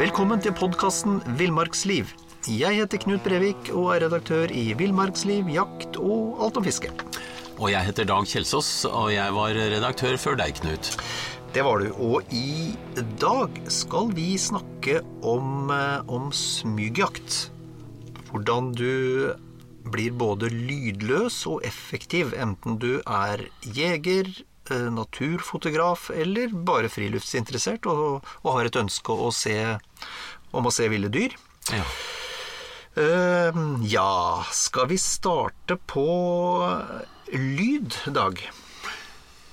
Velkommen til podkasten Villmarksliv. Jeg heter Knut Brevik og er redaktør i Villmarksliv, jakt og alt om fiske. Og jeg heter Dag Kjelsås, og jeg var redaktør før deg, Knut. Det var du. Og i dag skal vi snakke om, eh, om smygjakt. Hvordan du blir både lydløs og effektiv, enten du er jeger, eh, naturfotograf eller bare friluftsinteressert og, og har et ønske å se, om å se ville dyr. Ja. Uh, ja, skal vi starte på lyd, Dag?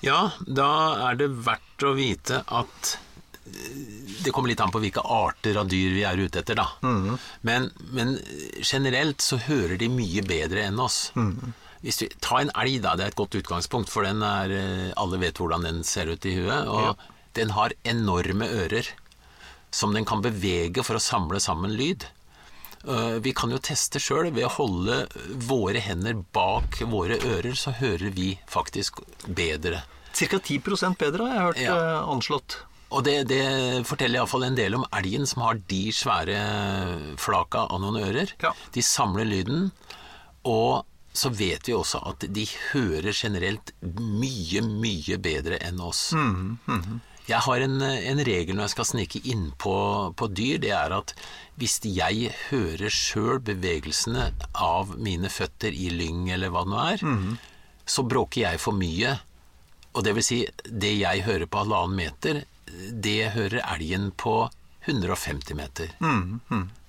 ja, da er det verdt å vite at eh, det kommer litt an på hvilke arter av dyr vi er ute etter, da. men, men generelt så hører de mye bedre enn oss. Hvis vi, ta en elg, da. Det er et godt utgangspunkt, for den er eh, Alle vet hvordan den ser ut i huet. Og den har enorme ører som den kan bevege for å samle sammen lyd. Eh, Vi kan jo teste sjøl. Ved å holde våre hender bak våre ører, så hører vi faktisk bedre. Ca. 10% bedre har jeg hørt Ja. eh, anslått. Og det, det forteller iallfall en del om elgen som har de svære flaka av noen ører. Ja. De samler lyden, og så vet vi også at de hører generelt mye, mye bedre enn oss. Jeg har en, en regel når jeg skal snike innpå på dyr, det er at hvis jeg hører sjøl bevegelsene av mine føtter i lyng eller hva det nå er, så bråker jeg for mye. Og det vil si, det jeg hører på halvannen meter, det hører elgen på 150 meter.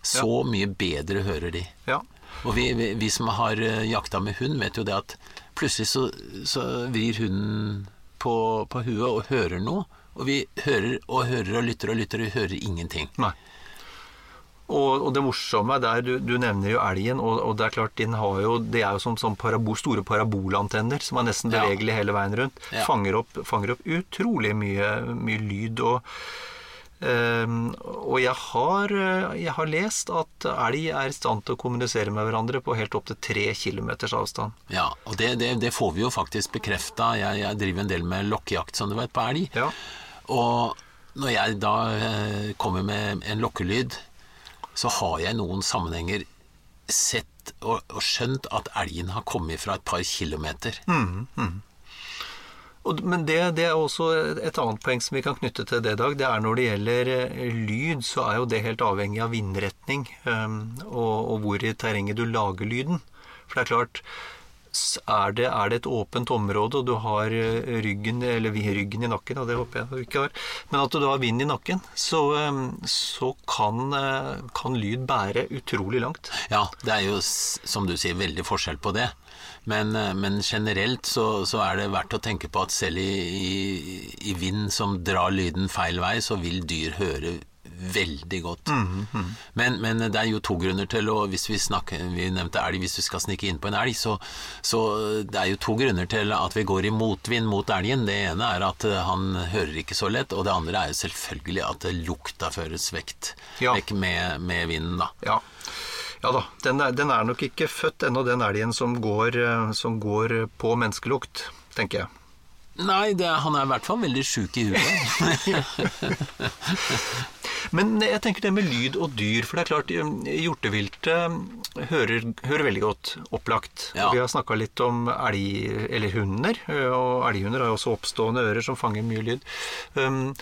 Så mye bedre hører de. Ja. Og vi, vi, vi som har eh, jakta med hund, vet jo det at plutselig så, så vrir hunden på, på huet og hører noe. Og vi hører og hører og lytter og lytter og vi hører ingenting. Nei. Og, og det morsomme der, du, du nevner jo elgen, og, og det er klart den har jo, det er jo som, som parabol, store parabolantenner som er nesten Ja. hele veien rundt. Ja. Fanger, opp, fanger opp utrolig mye, mye lyd. Og, um, og jeg, har, jeg har lest at elg er i stand til å kommunisere med hverandre på helt opp til tre kilometers avstand. Ja, og det, det, det får vi jo faktisk bekrefta. Jeg, jeg driver en del med lokkejakt, som du vet, på elg. Ja. Og når jeg da eh, kommer med en lokkelyd, så har jeg noen sammenhenger sett og, og skjønt at elgen har kommet fra et par kilometer. Og, men det, det er også et annet poeng som vi kan knytte til det, Dag. Det er når det gjelder eh, lyd, så er jo det helt avhengig av vindretning um, og, og hvor i terrenget du lager lyden. For det er klart, er det, er det et åpent område, og du har eh, ryggen, eller ryggen i nakken, og det håper jeg du ikke har, men at du har vind i nakken, så, um, så kan, eh, kan lyd bære utrolig langt. Ja, det er jo, som du sier, veldig forskjell på det. Men, eh, men generelt så, så er det verdt å tenke på at selv i, i, i vind som drar lyden feil vei, så vil dyr høre veldig godt. men, men det er jo to grunner til, å hvis vi snakker, vi nevnte elg, hvis vi skal snike inn på en elg, så, så det er jo to grunner til at vi går i motvind mot elgen. Det ene er at han hører ikke så lett, og det andre er jo selvfølgelig at lukta føres vekt, Ja. vekk med, med vinden, da. Ja. Ja da, den er, den er nok ikke født ennå, den elgen som går, eh, som går på menneskelukt, tenker jeg. Nei, det, han er i hvert fall veldig sjuk i huet. Men jeg tenker det med lyd og dyr, for det er klart eh, hjorteviltet hører, hører veldig godt opplagt. Ja. Vi har snakka litt om elg, eller hunder, og elghunder har jo også oppstående ører som fanger mye lyd. Um,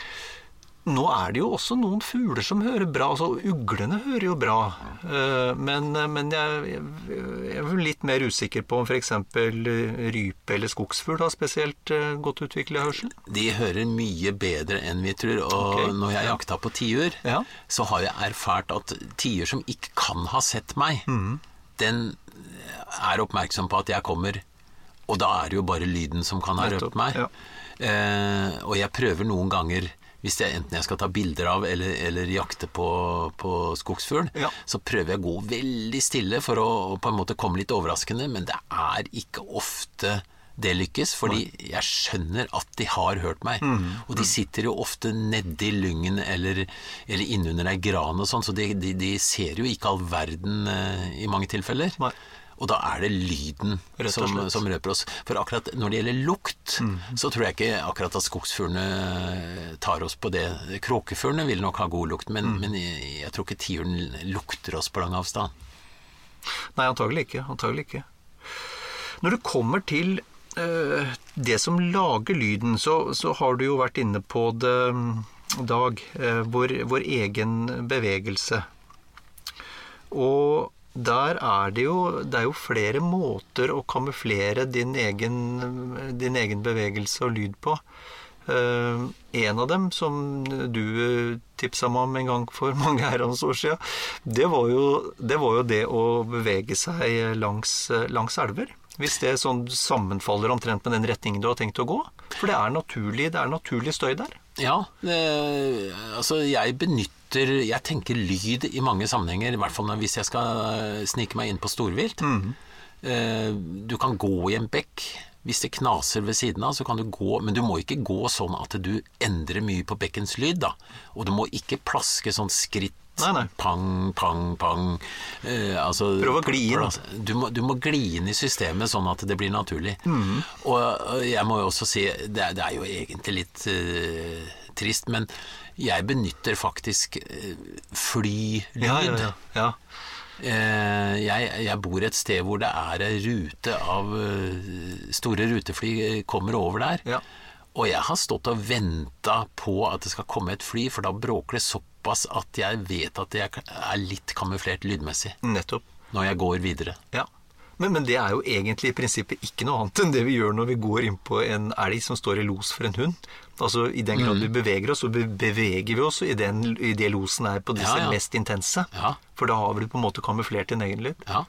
nå er det jo også noen fugler som hører bra. altså Uglene hører jo bra. Eh, Men, men jeg, jeg er litt mer usikker på om f.eks. rype eller skogsfugl har spesielt eh, godt utvikla hørsel. De hører mye bedre enn vi tror. Og okay. når jeg jakta på tiur, Ja. så har jeg erfart at tiur som ikke kan ha sett meg, mm. den er oppmerksom på at jeg kommer. Og da er det jo bare lyden som kan ha røpt meg. ja. Eh, og jeg prøver noen ganger hvis jeg enten jeg skal ta bilder av eller, eller jakte på, på skogsfugl, Ja. så prøver jeg å gå veldig stille for å, å på en måte komme litt overraskende, men det er ikke ofte det lykkes, fordi jeg skjønner at de har hørt meg. Mm, Og de sitter jo ofte nedi lyngen eller, eller innunder ei gran og sånn, så de, de, de ser jo ikke all verden uh, i mange tilfeller. Nei. Og da er det lyden som, som røper oss. For akkurat når det gjelder lukt, Mm. så tror jeg ikke akkurat at skogsfuglene tar oss på det. Kråkefuglene vil nok ha god lukt, men, Mm. men jeg, jeg tror ikke tiuren lukter oss på lang avstand. Nei, antagelig ikke. Antagelig ikke. Når det kommer til øh, det som lager lyden, så, så har du jo vært inne på det, mm, Dag. Øh, vår, vår egen bevegelse. Og der er det jo Det er jo flere måter å kamuflere din egen, din egen bevegelse og lyd på. Eh, en av dem, som du tipsa meg om en gang for mange herrens år siden, det var jo det, var jo det å bevege seg langs, langs elver. Hvis det sånn sammenfaller omtrent med den retningen du har tenkt å gå. For det er naturlig, det er naturlig støy der. Ja, det, altså jeg benytter Jeg tenker lyd i mange sammenhenger, i hvert fall hvis jeg skal eh, snike meg inn på storvilt. Eh, Du kan gå i en bekk. Hvis det knaser ved siden av, så kan du gå, men du må ikke gå sånn at du endrer mye på bekkens lyd, da. Og du må ikke plaske sånn skritt Nei, nei. Pang, pang, pang. Eh, altså, Prøv å gli inn. Du må, du må gli inn i systemet sånn at det blir naturlig. Mhm. Og jeg må jo også si, det det er jo egentlig litt eh, trist, men jeg benytter faktisk uh, flylyd. Ja, ja, ja. Eh, jeg, jeg bor et sted hvor det er ei rute av eh, Store rutefly eh, kommer over der. Ja. Og jeg har stått og venta på at det skal komme et fly, for da bråker det såpass at jeg vet at jeg er litt kamuflert lydmessig Nettopp. når jeg går videre. Ja. Men, men det er jo egentlig i prinsippet ikke noe annet enn det vi gjør når vi går inn på en elg som står i los for en hund. Altså I den Mm. grad vi beveger oss, så beveger vi oss i, den, i det losen er på disse Ja, ja. mest intense. Ja. For da har vi på en måte kamuflert din egen lyd. Ja.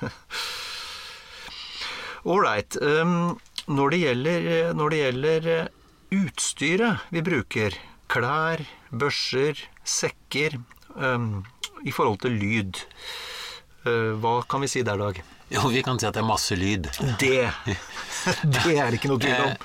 Ålreit. Um, når, det gjelder- når det gjelder eh, utstyret vi bruker, klær, børser, sekker, um, i forhold til lyd, uh, hva kan vi si der, Dag? Jo, vi kan si at det er masse lyd. Det, det er ikke noe tvil om.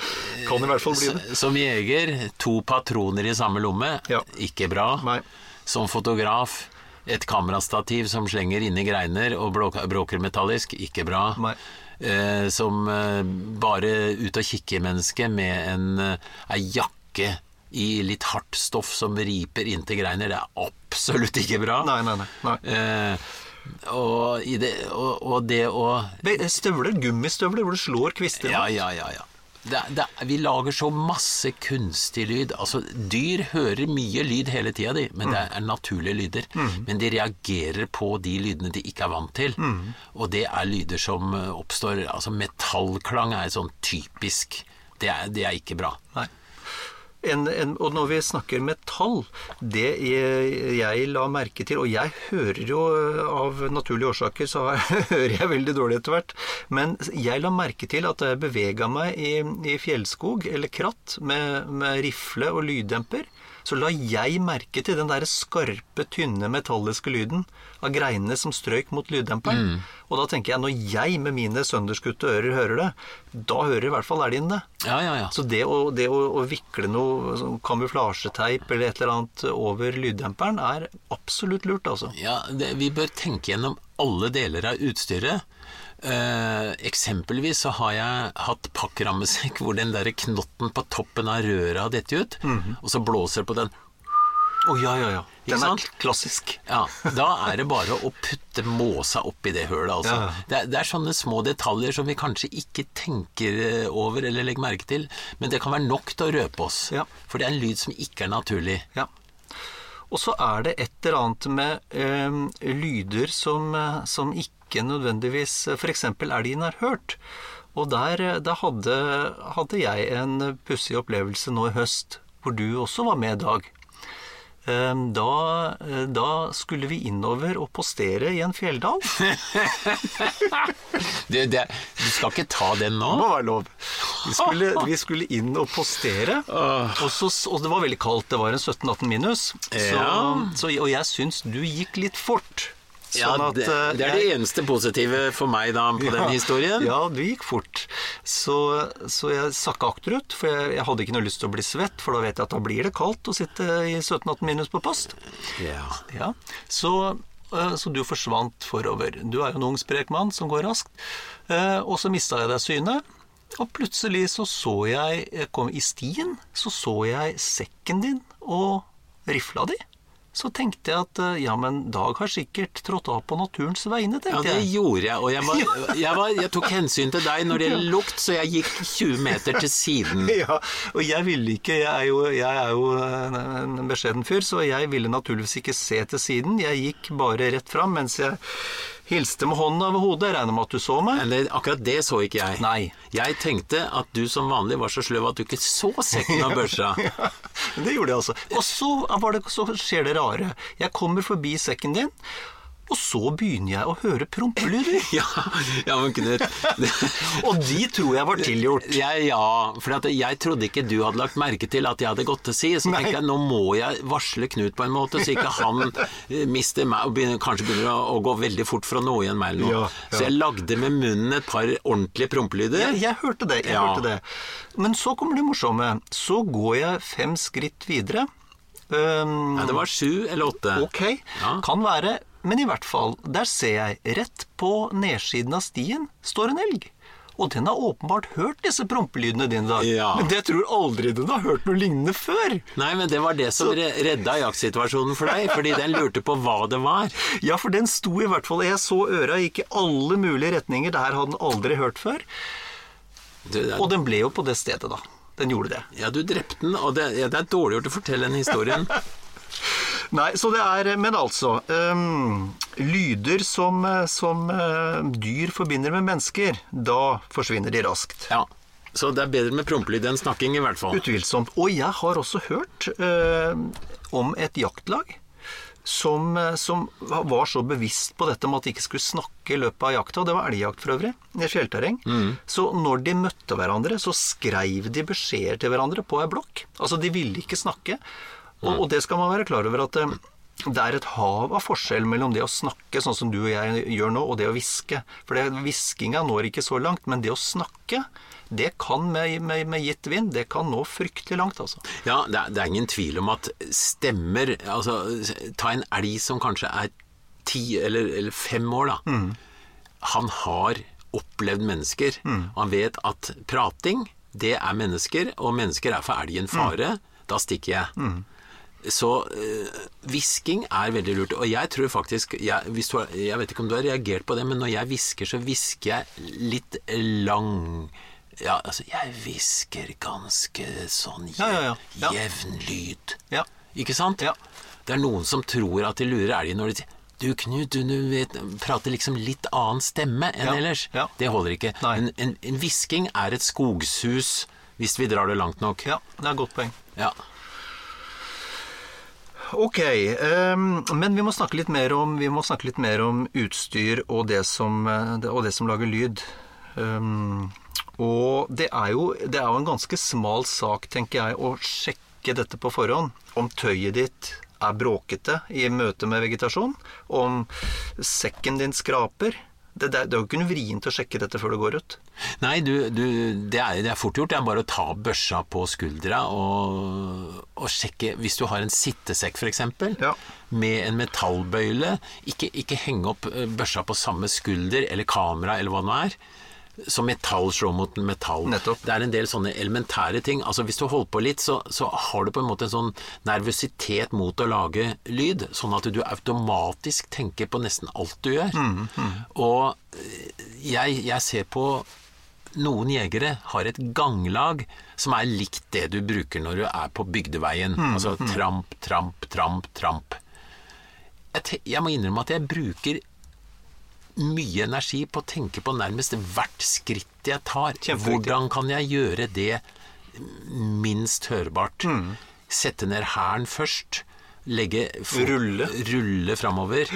Kan i hvert fall bli det. Som jeger, to patroner i samme lomme. Ja. Ikke bra. Nei. Som fotograf, et kamerastativ som slenger inni greiner og bråker metallisk. Ikke bra. Nei. Eh, som eh, bare ut og kikke-menneske med en eh, jakke i litt hardt stoff som riper inntil greiner. Det er absolutt ikke bra. Nei, nei, nei. nei. Og, i det, og, og det å Støvler, gummistøvler, hvor du slår kvister. Ja, ja, ja. ja. Det, det, vi lager så masse kunstig lyd. Altså, Dyr hører mye lyd hele tida, de, men det er naturlige lyder. Men de reagerer på de lydene de ikke er vant til. Og det er lyder som eh, oppstår Altså, metallklang er sånn typisk. Det er, det er ikke bra. Nei. En, en, og når vi snakker metall, det jeg, la merke til Og jeg hører jo av naturlige årsaker, så hører jeg veldig dårlig etter hvert. Men jeg la merke til at jeg bevega meg i, i fjellskog eller kratt med, med rifle og lyddemper, så la jeg merke til den der skarpe, tynne, metalliske lyden av greinene som strøyk mot lyddemperen. Og da tenker jeg, når jeg med mine sønderskutte ører hører det, da hører i hvert fall elgen det. Ja, ja, ja. Så det å, det å, å vikle noe sånn kamuflasjeteip eller et eller annet over lyddemperen er absolutt lurt, altså. Ja, det, Vi bør tenke gjennom alle deler av utstyret. Eh, eksempelvis så har jeg hatt pakkrammesekk hvor den der knotten på toppen av røret har dette ut, og så blåser det på den. Å ja, ja, ja. Ikke Den er sant? klassisk. Ja, Da er det bare å putte måsa oppi det hølet, altså. Ja. Det, er, det er sånne små detaljer som vi kanskje ikke tenker eh, over eller legger merke til, men det kan være nok til å røpe oss. Ja. For det er en lyd som ikke er naturlig. Ja. Og så er det et eller annet med eh, lyder som, eh, som ikke nødvendigvis f.eks. elgen har hørt. Og der, der hadde, hadde jeg en pussig opplevelse nå i høst, hvor du også var med, Dag. Eh, Da, da skulle vi innover og postere i en fjelldal. du, det, du skal ikke ta den nå? Det må være lov. Vi skulle, vi skulle inn og postere, og, så, og det var veldig kaldt. Det var en 17-18 minus. Så, Ja. så, og jeg syns du gikk litt fort. Ja, Sånn at, det, eh, det er det eneste positive for meg da på den historien. Ja, det gikk fort. Så, så jeg sakka akterut, for jeg, jeg hadde ikke noe lyst til å bli svett, for da vet jeg at da blir det kaldt å sitte i 17-18 minus på post. Ja. Ja, så, eh, så du forsvant forover. Du er jo en ung, sprek mann som går raskt. Eh, Og så mista jeg deg synet. Og plutselig så så jeg jeg kom i stien, så så jeg sekken din og rifla di. Så tenkte jeg at eh, ja, men Dag har sikkert trådt av på naturens vegne, Ja, det gjorde jeg. Og jeg, var, jeg, var, jeg tok hensyn til deg når det gjelder lukt, så jeg gikk 20 meter til siden. Ja, og jeg ville ikke Jeg er jo, jeg er jo en, en beskjeden fyr, så jeg ville naturligvis ikke se til siden. Jeg gikk bare rett fram mens jeg hilste med hånden over hodet. Regner med at du så meg. Eller akkurat det så ikke jeg. Nei. Jeg tenkte at du som vanlig var så sløv at du ikke så sekken av børsa. ja, Det gjorde jeg altså. Og så, var det, så skjer det rare. Jeg kommer forbi sekken din, og så begynner jeg å høre prompelyder. Ja, ja men Knut Og de tror jeg var tilgjort. Ja, Ja, for at jeg trodde ikke du hadde lagt merke til at jeg hadde gått til si. Så Nei. tenkte jeg nå må jeg varsle Knut på en måte, så ikke han eh, mister meg og begynner, kanskje begynner å, å gå veldig fort for å nå igjen meg eller noe. Ja, ja. Så jeg lagde med munnen et par ordentlige prompelyder. Jeg, hørte det. jeg hørte det. Men så kommer det morsomme. Så går jeg fem skritt videre. Um, Ja, det var sju eller åtte. Ok, kan være. Men i hvert fall, der ser jeg rett på nedsiden av stien står en elg. Og den har åpenbart hørt disse prompelydene dine, da. Ja. Men jeg tror aldri den har hørt noe lignende før. Nei, men det var det som Så... redda jaktsituasjonen for deg, fordi den lurte på hva det var. Ja, for den sto i hvert fall Jeg så øra gikk i alle mulige retninger. Det her hadde den aldri hørt før. Du, det- Og den ble jo på det stedet, da. Den gjorde det. ja, du drepte den, og det, ja, det er dårlig gjort å fortelle den historien. Nei, så det er Men altså Um, Lyder som, eh, som uh, dyr forbinder med mennesker, da forsvinner de raskt. Ja, Så det er bedre med prompelyd enn snakking, i hvert fall. Utvilsomt. Og jeg har også hørt uh, om et jaktlag som, øh, som var så bevisst på dette med at de ikke skulle snakke i løpet av jakta. Det var elgjakt for øvrig, i fjellterreng. Så når de møtte hverandre, så skreiv de beskjeder til hverandre på ei blokk. Altså, de ville ikke snakke. Og, og det skal man være klar over at øh, det er et hav av forskjell mellom det å snakke, sånn som du og jeg gjør nå, og det å hviske. For det- hviskinga når ikke så langt, men det å snakke, det kan med, med, med gitt vind, det kan nå fryktelig langt, altså. Ja, det er, det er ingen tvil om at stemmer Altså, ta en elg som kanskje er ti eller, eller fem år, da. Han har opplevd mennesker. Mm. han vet at prating, det er mennesker, og mennesker er for elgen fare. Da stikker jeg. Så eh, hvisking er veldig lurt. Og jeg tror faktisk jeg, hvis du jeg vet ikke om du har reagert på det, men når jeg hvisker, så hvisker jeg litt lang Ja, altså, jeg hvisker ganske sånn Ja, ja, ja. Ja. jevn lyd. Ja. Ikke sant? Ja. Det er noen som tror at de lurer elgen når de sier du, Knut, du, du vet, prater liksom litt annen stemme enn ellers. Det holder ikke. Nei. En, hvisking er et skogshus hvis vi drar det langt nok. Ja, det er et godt poeng. Ja. Ok, um, men vi må snakke litt mer om, vi må snakke litt mer om utstyr og det som, eh, og det som lager lyd. Um, og det er, jo, det er jo en ganske smal sak, tenker jeg, å sjekke dette på forhånd. Om tøyet ditt er bråkete i møte med vegetasjon. Om sekken din skraper. Det, det, det er jo ikke noe vrient å sjekke dette før det går ut. Nei, du, du, det, er, det er fort gjort. Det er bare å ta børsa på skuldra og, og sjekke Hvis du har en sittesekk f.eks. Ja. med en metallbøyle, ikke, ikke henge opp eh, børsa på samme skulder eller kamera eller hva det nå er. Som metall slår mot metall. Nettopp. Det er en del sånne elementære ting. Altså Hvis du holder på litt, så, så har du på en måte en sånn nervøsitet mot å lage lyd, sånn at du automatisk tenker på nesten alt du gjør. Og eh, jeg, jeg ser på noen jegere har et ganglag som er likt det du bruker når du er på bygdeveien. Altså tramp, tramp, tramp, tramp. Jeg, jeg må innrømme at jeg bruker mye energi på å tenke på nærmest hvert skritt jeg tar. Hvordan kan jeg gjøre det minst hørbart? Sette ned hæren først. Legge Rulle. rulle framover.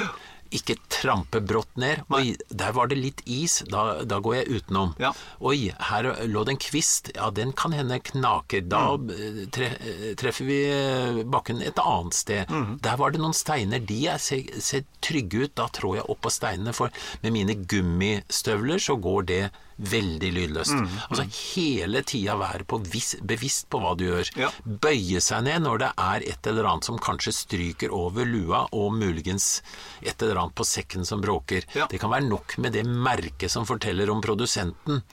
Ikke trampe brått ned. Oi, der var det litt is. Da, da går jeg utenom. Ja. Oi, her lå det en kvist. Ja, den kan hende knaker. Da mm. tre, eh, treffer vi eh, bakken et annet sted. Der var det noen steiner. De er, ser, ser trygge ut. Da trår jeg opp på steinene, for med mine gummistøvler så går det veldig lydløst. Altså hele tida være på vis, bevisst på hva du gjør. Ja. Bøye seg ned når det er et eller annet som kanskje stryker over lua, og muligens et eller annet på sekken som bråker. Ja. Det kan være nok med det merket som forteller om produsenten,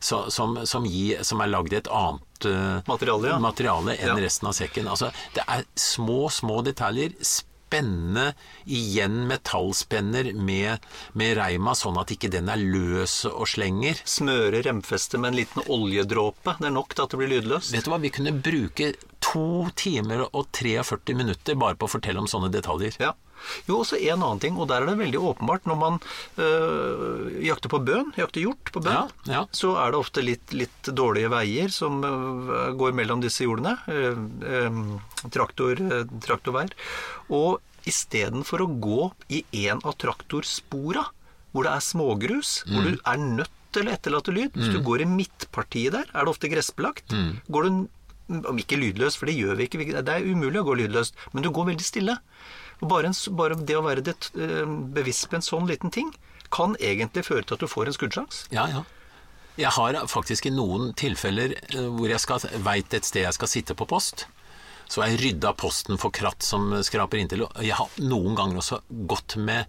så, som, som, gi, som er lagd i et annet uh, Materiale, ja. materiale enn resten av sekken. Altså, det er små, små detaljer. Spenne igjen metallspenner med, med reima, sånn at ikke den er løs og slenger. Smøre remfestet med en liten oljedråpe. Det er nok til at det blir lydløst. Vet du hva, vi kunne bruke to timer og 43 minutter bare på å fortelle om sånne detaljer. Ja. Jo, også en annen ting, og der er det veldig åpenbart når man øh, jakter på bøn, jakter hjort på bøn, Ja, ja. så er det ofte litt, litt dårlige veier som øh, går mellom disse jordene. øh, øh, traktor, øh, traktorveier. Og istedenfor å gå i en av traktorspora, hvor det er smågrus, hvor Mm. du er nødt til å etterlate lyd Hvis du går i midtpartiet der, er det ofte gressbelagt. Mm. Går du om ikke lydløst, for det gjør vi ikke. Det er umulig å gå lydløst. Men du går veldig stille. Og bare, en, bare det å være det, eh, bevisst på en sånn liten ting, kan egentlig føre til at du får en skuddsjanse. Ja, ja. Jeg har faktisk i noen tilfeller eh, hvor jeg veit et sted jeg skal sitte på post, så har jeg rydda posten for kratt som skraper inntil. og Jeg har noen ganger også gått med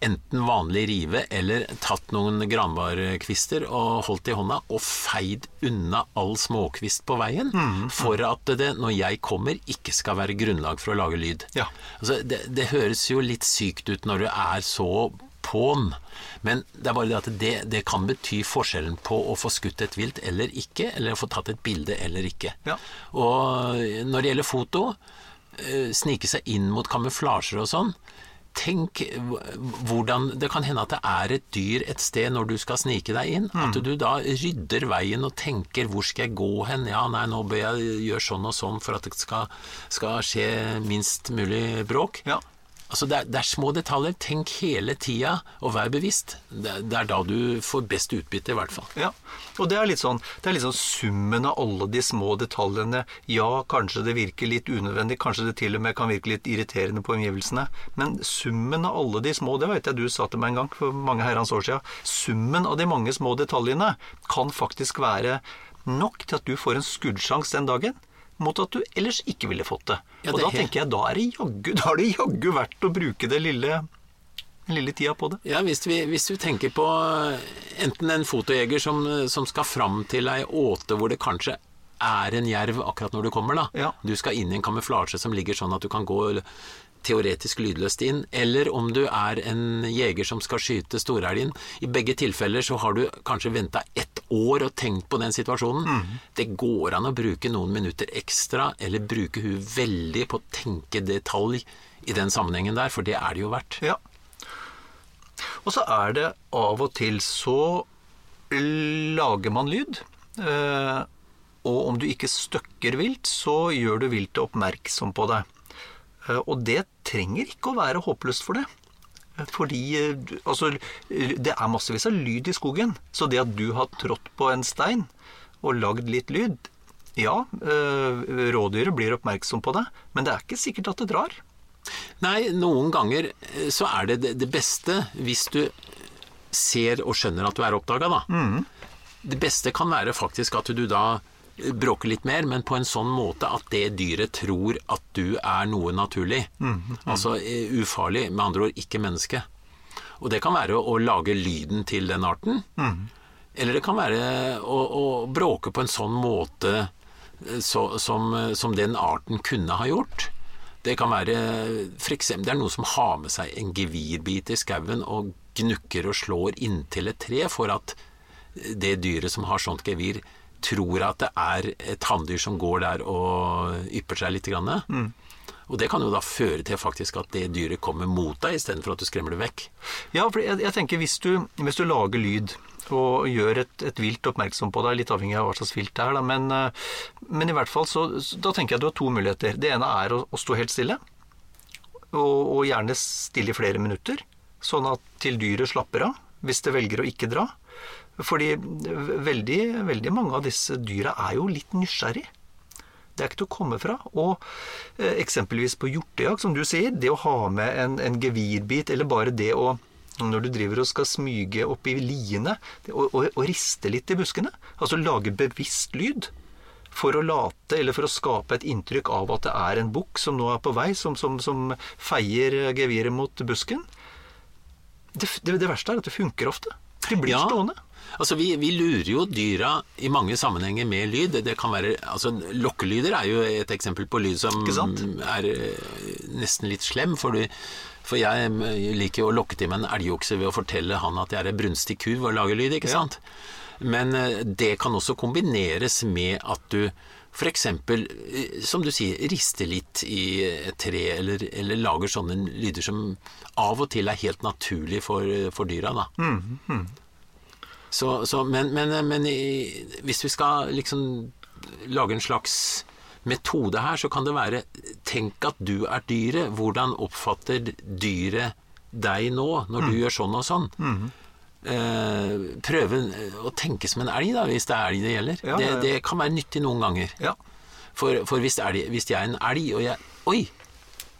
enten vanlig rive eller tatt noen granbarkvister og holdt i hånda og feid unna all småkvist på veien, for at det, når jeg kommer, ikke skal være grunnlag for å lage lyd. Ja. Altså, det, det høres jo litt sykt ut når du er så på'n, men det er bare det at det, det kan bety forskjellen på å få skutt et vilt eller ikke, eller å få tatt et bilde eller ikke. Ja. Og når det gjelder foto, eh, snike seg inn mot kamuflasjer og sånn, Tenk hvordan Det kan hende at det er et dyr et sted når du skal snike deg inn. At du da rydder veien og tenker 'hvor skal jeg gå hen'? Ja, nei, nå bør jeg gjøre sånn og sånn for at det skal, skal skje minst mulig bråk. Ja. Altså det er, det er små detaljer. Tenk hele tida og vær bevisst. Det, det er da du får best utbytte, i hvert fall. Ja, og det er litt sånn Det er litt sånn summen av alle de små detaljene. Ja, kanskje det virker litt unødvendig, kanskje det til og med kan virke litt irriterende på omgivelsene. Men summen av alle de små, det vet jeg du sa til meg en gang for mange herrens år siden, summen av de mange små detaljene kan faktisk være nok til at du får en skuddsjanse den dagen. Mot at du ellers ikke ville fått det. Ja, og da er tenker jeg, da er det jaggu, da er det jaggu verdt å bruke det lille, lille tida på det. Ja, hvis, vi, hvis du tenker på eh, enten en fotojeger som, som skal fram til ei åte hvor det kanskje er en jerv akkurat når du kommer, da. Ja. Du skal inn i en kamuflasje som ligger sånn at du kan gå teoretisk lydløst inn, eller om du er en jeger som skal skyte storelgen. I begge tilfeller så har du kanskje venta ett år og tenkt på den situasjonen. Det går an å bruke noen minutter ekstra, eller bruke hun veldig på å tenke detalj i den sammenhengen der, for det er det jo verdt. Ja. Og så er det av og til så lager man lyd. Eh, og om du ikke støkker vilt, så gjør du viltet oppmerksom på det. Eh, og det trenger ikke å være håpløst for det. Eh, Fordi eh, altså, det er massevis av lyd i skogen. Så det at du har trådt på en stein og lagd litt lyd Ja, rådyret blir oppmerksom på det, men det er ikke sikkert at det drar. Nei, noen ganger så er det det, beste hvis du ser og skjønner at du er oppdaga, da. Det beste kan være faktisk at du da bråker litt mer, men på en sånn måte at det dyret tror at du er noe naturlig. Altså eh, ufarlig, med andre ord ikke menneske. Og det kan være å, å lage lyden til den arten. Eller det kan være å, å bråke på en sånn måte eh, så, som, eh, som den arten kunne ha gjort. Det kan være eksempel, Det er noen som har med seg en gevirbit i skauen og gnukker og slår inntil et tre for at det dyret som har sånt gevir, tror at det er et hanndyr som går der og ypper seg litt. Grann. Og det kan jo da føre til faktisk at det dyret kommer mot deg, istedenfor at du skremmer det vekk. Ja, for jeg, jeg tenker hvis du, hvis du lager lyd og gjør et, et vilt oppmerksom på deg, litt avhengig av hva slags vilt det er, da, men, eh, men i hvert fall så, så da tenker jeg du har to muligheter. Det ene er å, å stå helt stille, og, og gjerne stille i flere minutter, sånn at til dyret slapper av, hvis det velger å ikke dra. Fordi veldig, veldig mange av disse dyra er jo litt nysgjerrig. Det er ikke til å komme fra. Og eh, eksempelvis på hjortejakt, som du sier, det å ha med en, en gevirbit, eller bare det å når du driver og skal smyge oppi liene og, og, og riste litt i buskene, altså lage bevisst lyd for å late, eller for å skape et inntrykk av at det er en bukk som nå er på vei, som, som, som feier geviret mot busken. Det, det, det verste er at det funker ofte. De blir Ja. stående. Altså, vi, vi lurer jo dyra i mange sammenhenger med lyd. Det kan være, altså, Lokkelyder er jo et eksempel på lyd som er eh, nesten litt slem. For, du, for jeg eh, liker jo å lokke til meg en elgokse ved å fortelle han at jeg er en brunstig ku og å lage lyd, ikke Ja. sant? Men eh, det kan også kombineres med at du f.eks., som du sier, rister litt i et tre, eller, eller lager sånne lyder som av og til er helt naturlig for, for dyra. da. Så, så, men men, men i, hvis vi skal liksom lage en slags metode her, så kan det være Tenk at du er dyret. Hvordan oppfatter dyret deg nå, når du gjør sånn og sånn? Eh, prøve å tenke som en elg, da, hvis det er elg det gjelder. Ja. Det, det kan være nyttig noen ganger. Ja. For, for hvis, elg, hvis jeg er en elg, og jeg Oi!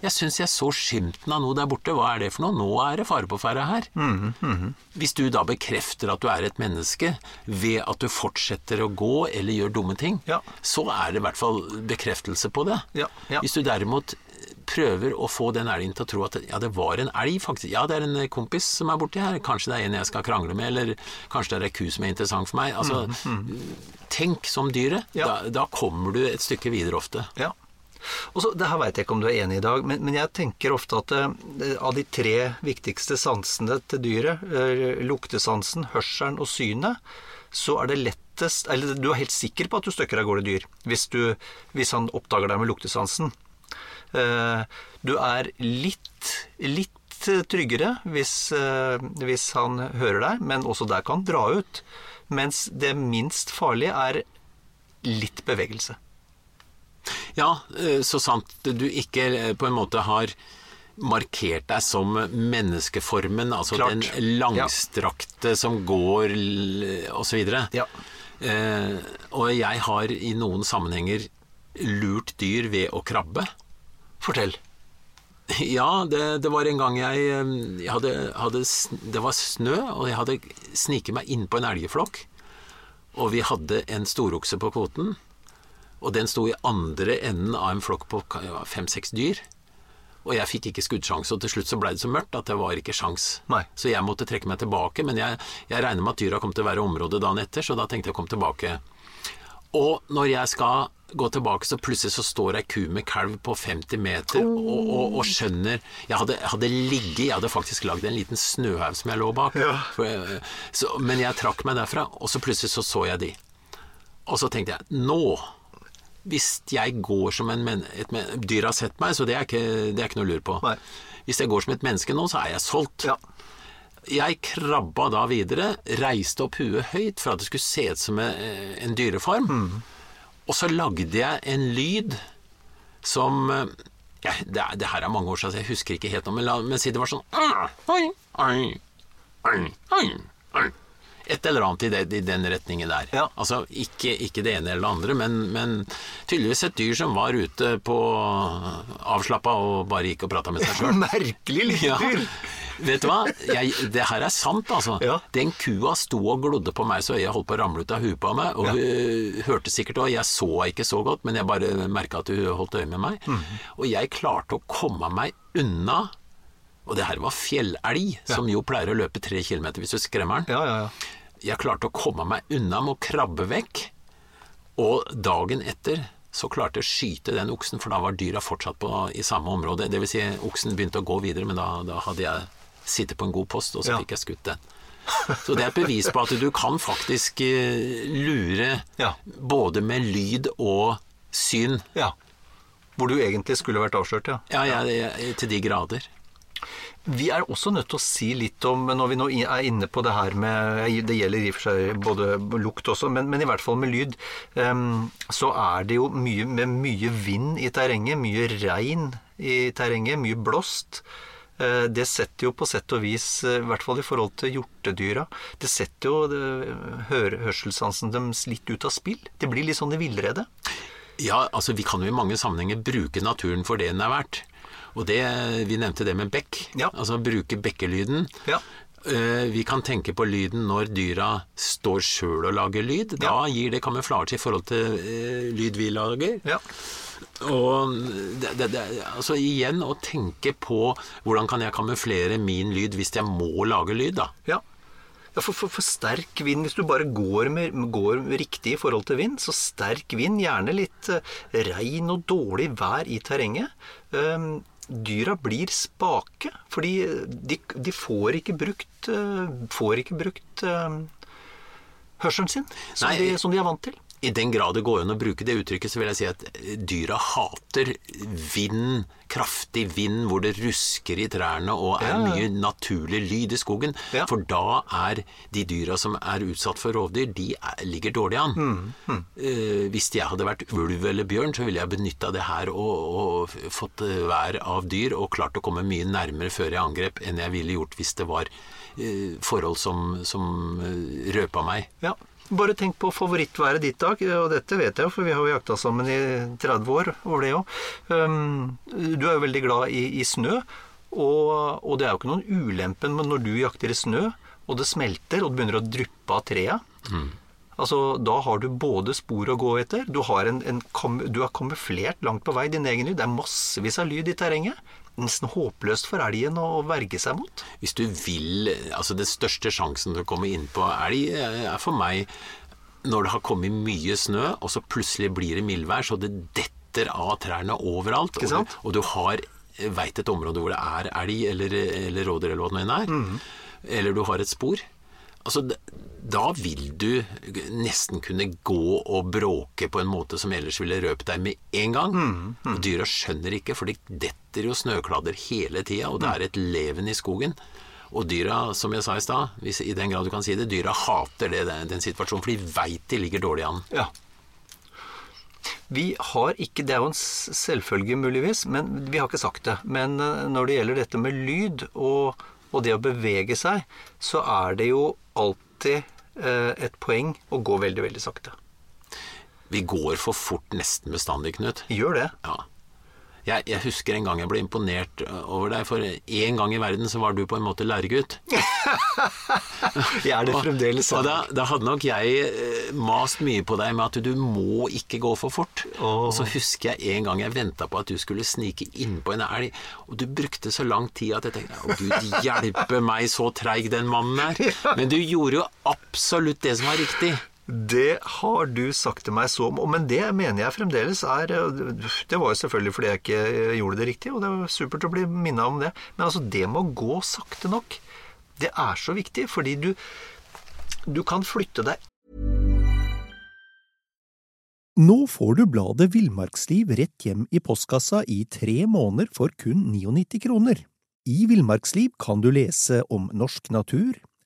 Jeg syns jeg så skimten av noe der borte. Hva er det for noe? Nå er det fare på ferde her. Mhm, Hvis du da bekrefter at du er et menneske ved at du fortsetter å gå eller gjør dumme ting, Ja. så er det i hvert fall bekreftelse på det. Ja, ja. Hvis du derimot prøver å få den elgen til å tro at ja, det var en elg, faktisk. Ja, det er en kompis som er borti her. Kanskje det er en jeg skal krangle med, eller kanskje det er ei ku som er interessant for meg. Altså, tenk som dyret. Da, da kommer du et stykke videre ofte. Ja. Og så, Det her veit jeg ikke om du er enig i dag, men, men jeg tenker ofte at eh, av de tre viktigste sansene til dyret, eh, luktesansen, hørselen og synet, så er det lettest Eller du er helt sikker på at du støkker av gårde dyr hvis, du, hvis han oppdager deg med luktesansen. Eh, du er litt, litt tryggere hvis, eh, hvis han hører deg, men også der kan dra ut. Mens det minst farlige er litt bevegelse. Ja, eh, så sant du ikke eh, på en måte har markert deg som menneskeformen, altså Klart. den langstrakte som går osv. Ja. Eh, og jeg har i noen sammenhenger lurt dyr ved å krabbe. Fortell. Ja, det, det var en gang jeg, eh, jeg hadde, hadde Det var snø, og jeg hadde sniket meg inn på en elgflokk. Og vi hadde en storokse på kvoten. Og den sto i andre enden av en flokk på fem-seks dyr. Og jeg fikk ikke skuddsjanse, og til slutt så ble det så mørkt at det var ikke sjans. Nei. Så jeg måtte trekke meg tilbake, men jeg, jeg regner med at dyra kom til å være i området dagen etter, så da tenkte jeg å komme tilbake. Og når jeg skal gå tilbake, så plutselig så står ei ku med kalv på 50 meter og, og, og skjønner Jeg hadde, hadde ligget, jeg hadde faktisk lagd en liten snøhaug som jeg lå bak. For, jeg- så, men jeg trakk meg derfra, og så plutselig så så jeg de. Og så tenkte jeg nå hvis jeg går som en men et men Dyr har sett meg, så det er ikke, det er ikke noe å lure på. Nei. Hvis jeg går som et menneske nå, så er jeg solgt. Ja. Jeg krabba da videre, reiste opp huet høyt for at det skulle se ut som en, dyreform. dyreform. Og så lagde jeg en lyd som eh, ja, det, er, det her er mange år siden, så jeg husker ikke helt nå, men, la, men si det var sånn «Ah, oi, oi, oi, oi, oi». Et eller annet i, det, i den retningen der. Ja. Altså ikke, ikke det ene eller det andre, men, men tydeligvis et dyr som var ute på avslappa og bare gikk og prata med seg sjøl. Merkelig lite Ja. Vet du hva? Jeg, det her er sant, altså. Ja. Den kua sto og glodde på meg så jeg holdt på å ramle ut av huet på meg. Og hun hørte sikkert òg. Jeg så henne ikke så godt, men jeg bare merka at hun holdt øye med meg. Mm. Og jeg klarte å komme meg unna. Og det her var fjellelg, som jo pleier å løpe tre kilometer hvis du skremmer den. Jeg klarte å komme meg unna med å krabbe vekk. Og dagen etter så klarte jeg å skyte den oksen, for da var dyra fortsatt på, i samme område. Det vil si, oksen begynte å gå videre, men da, da hadde jeg sittet på en god post, og så Ja. fikk jeg skutt den. Så det er et bevis på at du kan faktisk eh, lure Ja. både med lyd og syn. Ja. Hvor du egentlig skulle vært avslørt, ja. Ja, ja, til de grader. Vi er også nødt til å si litt om, når vi nå er inne på det her med Det gjelder i og for seg både lukt også, men, men i hvert fall med lyd. Um, så er det jo mye med mye vind i terrenget, mye regn i terrenget, mye blåst. Uh, Det setter jo på sett og vis, eh, i hvert fall i forhold til hjortedyra, det setter jo det, hør, hørselssansen deres litt ut av spill. Det blir litt sånn i villrede. Ja, altså vi kan jo i mange sammenhenger bruke naturen for det den er verdt. Og det, vi nevnte det med bekk. Ja. Altså bruke bekkelyden. Ja. Eh, Vi kan tenke på lyden når dyra står sjøl og lager lyd. Da gir det kamuflasje i forhold til eh, lyd vi lager. Ja. Og det, det, det, altså igjen å tenke på hvordan kan jeg kamuflere min lyd hvis jeg må lage lyd, da. Ja. Ja, for, for, for sterk vind, hvis du bare går, med, går riktig i forhold til vind, så sterk vind, gjerne litt eh, regn og dårlig vær i terrenget. Um, dyra blir spake, fordi de, de får ikke brukt, eh, får ikke brukt eh, hørselen sin, som, Nei. de, som de er vant til. I den grad det går an å bruke det uttrykket, så vil jeg si at dyra hater vind, kraftig vind hvor det rusker i trærne og er Ja, mye naturlig lyd i skogen. Ja. For da er de dyra som er utsatt for rovdyr, de er, ligger dårlig an. Mm, Eh, hvis jeg hadde vært ulv eller bjørn, så ville jeg benytta det her og, og fått eh, vær av dyr og klart å komme mye nærmere før jeg angrep enn jeg ville gjort hvis det var eh, forhold som, som eh, røpa meg. Ja. Bare tenk på favorittværet ditt, Dag. Og dette vet jeg jo, for vi har jo jakta sammen i 30 år over det òg. Um, du er jo veldig glad i, i snø. Og, og det er jo ikke noen ulempen men når du jakter i snø, og det smelter, og det begynner å dryppe av trea. Altså, Da har du både spor å gå etter, du har, en, en, du har kamuflert langt på vei din egen lyd. Det er massevis av lyd i terrenget. Nesten håpløst for elgen å verge seg mot. Hvis du vil Altså, den største sjansen til å komme inn på elg eh, er for meg når det har kommet mye snø, og så plutselig blir det mildvær, så det detter av trærne overalt. Og, du- og du har veit et område hvor det er elg eller, eller rådyr eller hva det nå enn er. mm. Eller du har et spor. Altså, da vil du nesten kunne gå og bråke på en måte som ellers ville røpt deg med en gang. Mhm, Og dyra skjønner ikke, for de detter jo snøkladder hele tida, og det er et leven i skogen. Og dyra, som jeg sa i stad, i den grad du kan si det, dyra hater det, den, den situasjonen, for de veit de ligger dårlig an. Ja. Vi har ikke, Det er jo en selvfølge muligvis, men vi har ikke sagt det. Men eh, når det gjelder dette med lyd og, og det å bevege seg, så er det jo alltid eh, et poeng å gå veldig, veldig sakte. Vi går for fort nesten bestandig, Knut. Gjør det. Ja. Jeg, jeg husker en gang jeg ble imponert øh, over deg, for en gang i verden så var du på en måte læregutt. Jeg er det fremdeles. Og da, da hadde nok jeg eh, mast mye på deg med at du må ikke gå for fort. Oh. Og så husker jeg en gang jeg venta på at du skulle snike innpå en elg, og du brukte så lang tid at jeg tenkte å gud hjelpe meg, så treig den mannen er. Men du gjorde jo absolutt det som var riktig. Det har du sagt til meg så Men det mener jeg fremdeles er Det var jo selvfølgelig fordi jeg ikke gjorde det riktig, og det var supert å bli minna om det. Men altså, det med å gå sakte nok, det er så viktig, fordi du Du kan flytte deg Nå får du bladet Villmarksliv rett hjem i postkassa i tre måneder for kun 99 kroner. I Villmarksliv kan du lese om norsk natur,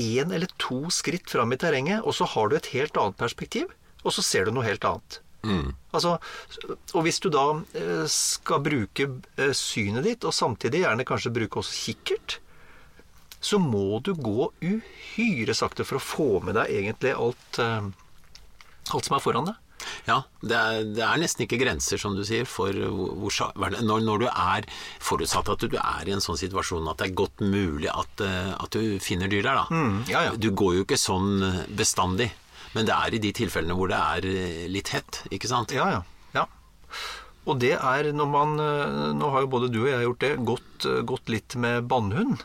Én eller to skritt fram i terrenget, og så har du et helt annet perspektiv, og så ser du noe helt annet. Altså, og hvis du da eh, skal bruke eh, synet ditt, og samtidig gjerne kanskje bruke også kikkert, så må du gå uhyre sakte for å få med deg egentlig alt, eh, alt som er foran deg. Ja, det er, det er nesten ikke grenser, som du sier, for hvor, hvor, når, når du er forutsatt at du er i en sånn situasjon at det er godt mulig at, eh, at du finner dyr der, da. ja, ja. Du går jo ikke sånn bestandig, men det er i de tilfellene hvor det er eh, litt hett, ikke sant? Ja, ja. ja. Og det er når man eh, Nå har jo både du og jeg gjort det, gått, gått litt med bannhund.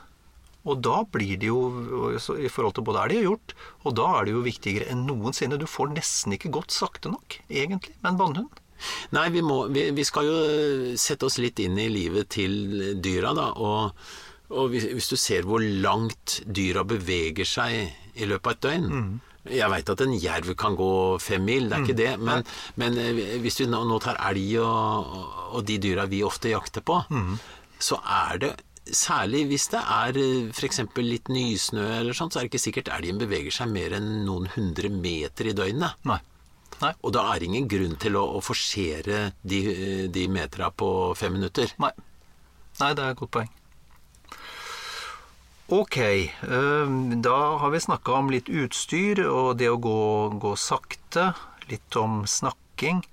Og da blir det jo, i forhold til både er det gjort, og da er det jo viktigere enn noensinne. Du får nesten ikke gått sakte nok, egentlig, med en bannhund. Nei, vi, må, vi, vi skal jo eh, sette oss litt inn i livet til dyra, da. Og, og hvis, du ser hvor langt dyra beveger seg i løpet av et døgn Jeg veit at en jerv kan gå fem mil, det er ikke det. Men, men eh, hvis vi nå, nå tar elg og, og de dyra vi ofte jakter på, så er det Særlig hvis det er f.eks. litt nysnø eller sånt, så er det ikke sikkert elgen beveger seg mer enn noen hundre meter i døgnet. Nei. Nei. Og da er det ingen grunn til å, å forsere de, de metera på fem minutter. Nei. Nei, det er et godt poeng. Ok, eh, da har vi snakka om litt utstyr og det å gå, gå sakte. Litt om snakking.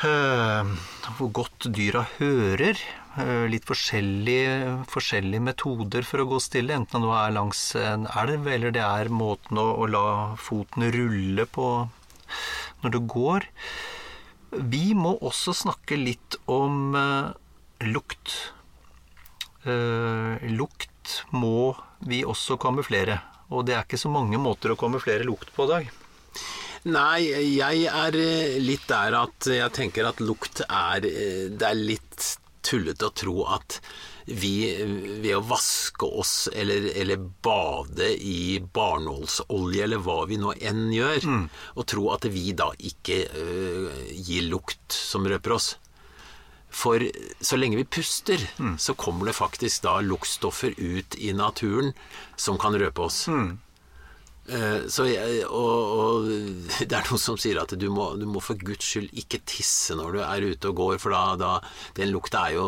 Eh, Hvor godt dyra hører. Eh, Litt forskjellige, forskjellige metoder for å gå stille, enten det er langs en elv, eller det er måten å, å la foten rulle på når du går. Vi må også snakke litt om eh, lukt. Eh, lukt må vi også kamuflere. Og det er ikke så mange måter å kamuflere lukt på i dag. Nei, jeg er eh, litt der at jeg tenker at lukt er eh, Det er litt tullete å tro at vi ved å vaske oss eller, eller bade i barnålsolje eller hva vi nå enn gjør, og tro at vi da ikke uh, gir lukt som røper oss. For så lenge vi puster, så kommer det faktisk da luktstoffer ut i naturen som kan røpe oss. Eh, Så jeg, og, og det er noen som sier at du må, du må for guds skyld ikke tisse når du er ute og går, for da, da den lukta er jo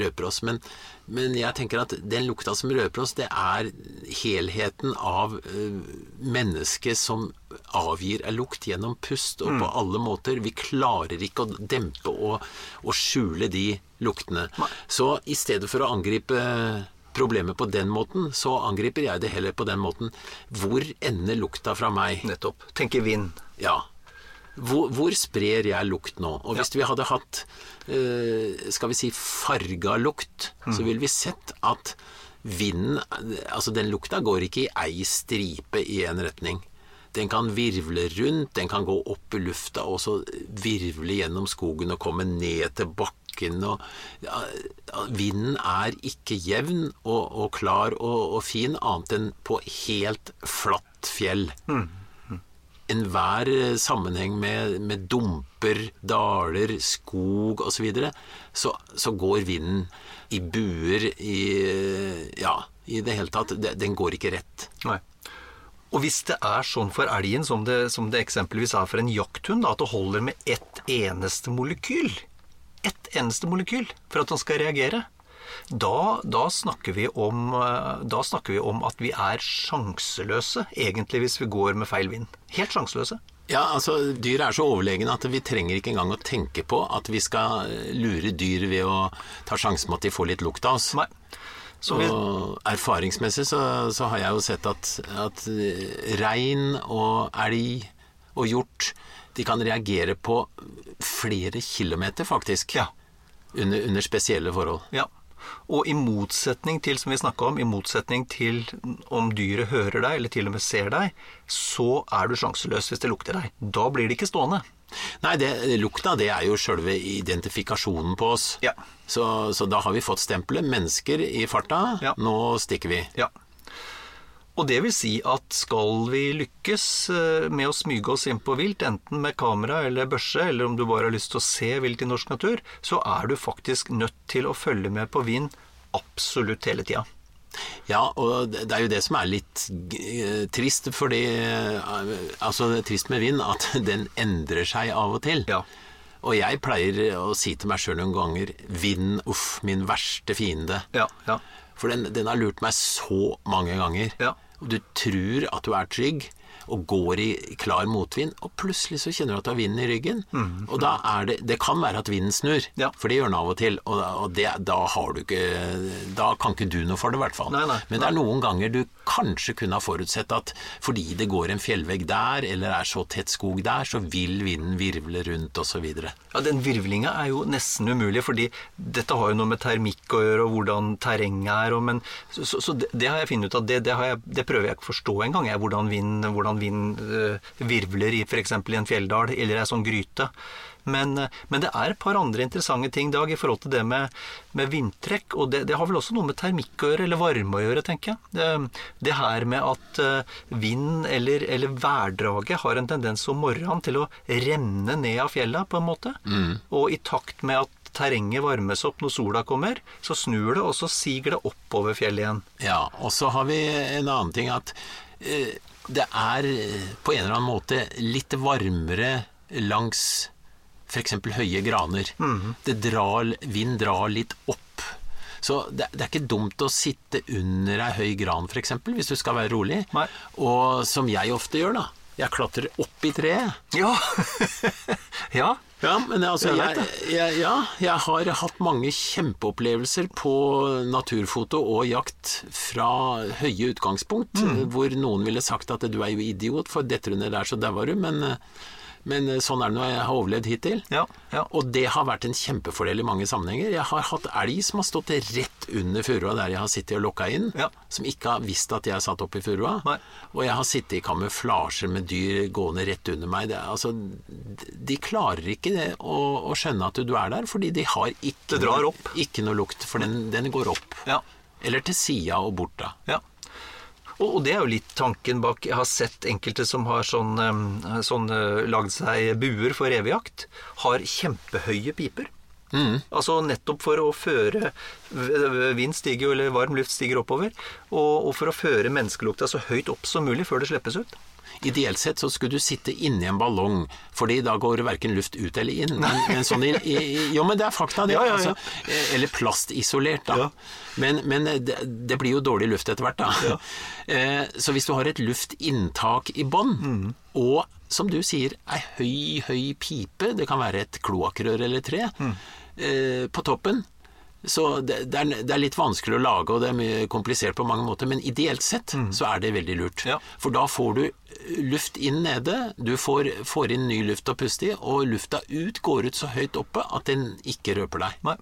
røper oss. Men, men jeg tenker at den lukta som røper oss, det er helheten av uh, mennesket som avgir en lukt gjennom pust og på alle måter. Vi klarer ikke å dempe og, og skjule de luktene. Så i stedet for å angripe problemet på den måten, så angriper jeg det heller på den måten. Hvor ender lukta fra meg? Nettopp. Tenke vind. Ja. Hvor, hvor sprer jeg lukt nå? Og hvis vi hadde hatt eh, skal vi si farga lukt, så ville vi sett at vinden Altså den lukta går ikke i ei stripe i en retning. Den kan virvle rundt, den kan gå opp i lufta og så virvle gjennom skogen og komme ned til bakken. Og, ja, vinden er ikke jevn og, og klar og, og fin annet enn på helt flatt fjell. Enhver eh, sammenheng med, med dumper, daler, skog osv., så, videre, så så går vinden i buer i eh, Ja, i det hele tatt. Den går ikke rett. Nei. Og hvis det er sånn for elgen som det, som det eksempelvis er for en jakthund, at det holder med ett eneste molekyl, ett eneste molekyl for at den skal reagere, da, da, snakker vi om, eh, da snakker vi om at vi er sjanseløse, egentlig, hvis vi går med feil vind. Helt sjanseløse. Ja, altså Dyr er så overlegne at vi trenger ikke engang å tenke på at vi skal eh, lure dyr ved å ta sjansen på at de får litt lukt av oss. Nei. Så vi, Og erfaringsmessig så, så har jeg jo sett at, at eh, rein og elg og hjort de kan reagere på flere kilometer, faktisk. Ja. Under, under spesielle forhold. Ja. Og i motsetning til, som vi om, i motsetning til om dyret hører deg, eller til og med ser deg, så er du sjanseløs hvis det lukter deg. Da blir det ikke stående. Nei, det, lukta det er jo sjølve identifikasjonen på oss. Ja. Så, så da har vi fått stempelet 'mennesker i farta', Ja. nå stikker vi. Ja. Og det vil si at skal vi lykkes eh, med å smyge oss inn på vilt, enten med kamera eller børse, eller om du bare har lyst til å se vilt i norsk natur, så er du faktisk nødt til å følge med på vind absolutt hele tida. Ja, og det er jo det som er litt eh, trist, fordi eh, Altså, det er trist med vind at den endrer seg av og til. Ja. Og jeg pleier å si til meg sjøl noen ganger Vind, uff, min verste fiende. Ja, ja. For den, den har lurt meg så mange ganger. Ja. Og du tror at du er trygg, og går i klar motvind, og plutselig så kjenner du at du har vinden i ryggen. Og da er det Det kan være at vinden snur, Mm. Ja. for det gjør den av og til. Og, og det, da har du ikke Da kan ikke du noe for det, i hvert fall. Nei, nei, Men det er noen ganger du kanskje kunne ha forutsett at fordi det går en fjellvegg der, eller er så tett skog der, så vil vinden virvle rundt, osv. Ja, Den virvlinga er jo nesten umulig, fordi dette har jo noe med termikk å gjøre, og hvordan terrenget er. Og, men, så så, det, det har jeg funnet ut at det, det, jeg, det prøver jeg ikke å forstå engang, hvordan vinden hvordan vind øh, virvler i f.eks. i en fjelldal eller ei sånn gryte. Men, øh, men det er et par andre interessante ting, Dag, i forhold til det med, med vindtrekk. Og det, det har vel også noe med termikk å gjøre, eller varme å gjøre, tenker jeg. Det, det her med at øh, vind eller, eller værdraget har en tendens om morgenen til å renne ned av fjella, på en måte. Og i takt med at terrenget varmes opp når sola kommer, så snur det, og så siger det oppover fjellet igjen. Ja, og så har vi en annen ting at eh, det er eh, på en eller annen måte litt varmere langs f.eks. høye graner. Det drar, vind drar litt opp. Så det, det er ikke dumt å sitte under ei høy gran f.eks. hvis du skal være rolig. Nei. Og som jeg ofte gjør, da. Jeg klatrer opp i treet. Ja! ja. Ja, men altså, Jeg jeg, ja, jeg har hatt mange kjempeopplevelser på naturfoto og jakt fra høye utgangspunkt, hvor noen ville sagt at du er jo idiot, for detter du ned der, så dauer du, men, men sånn er det når jeg har overlevd hittil. Ja, ja. Og det har vært en kjempefordel i mange sammenhenger. Jeg har hatt elg som har stått rett under furua der jeg har sittet og lokka inn, Ja. som ikke har visst at jeg satt opp i furua. Nei. Og jeg har sittet i kamuflasjer med dyr gående rett under meg. Det, altså, de klarer ikke det å, å skjønne at du er der, fordi de har ikke, drar noe, ikke noe lukt, for den, den går opp. Ja. Eller til sida og bort da. Ja. Og, og det er jo litt tanken bak Jeg har sett enkelte som har sånn, sånn eh, lagd seg buer for revejakt. Har kjempehøye piper. Altså nettopp for å føre Vind stiger jo, eller varm luft stiger oppover. Og, og for å føre menneskelukta så høyt opp som mulig før det slippes ut. Ideelt sett så skulle du sitte inni en ballong, fordi da går verken luft ut eller inn. Men, men sånn i, i, jo, men det er fakta, det. Ja, ja, ja. Altså, eh, eller plastisolert, da. Ja. Men, men det, det blir jo dårlig luft etter hvert, da. Eh, så hvis du har et luftinntak i bånn, Mm. og som du sier, ei høy, høy pipe, det kan være et kloakkrør eller tre, Mm. eh, på toppen, så det, det, er, det er litt vanskelig å lage, og det er mye komplisert på mange måter, men ideelt sett så er det veldig lurt. Mm. Ja. For da får du eh, luft inn nede, du får, får inn ny luft å puste i, og lufta ut går ut så høyt oppe at den ikke røper deg. Nei.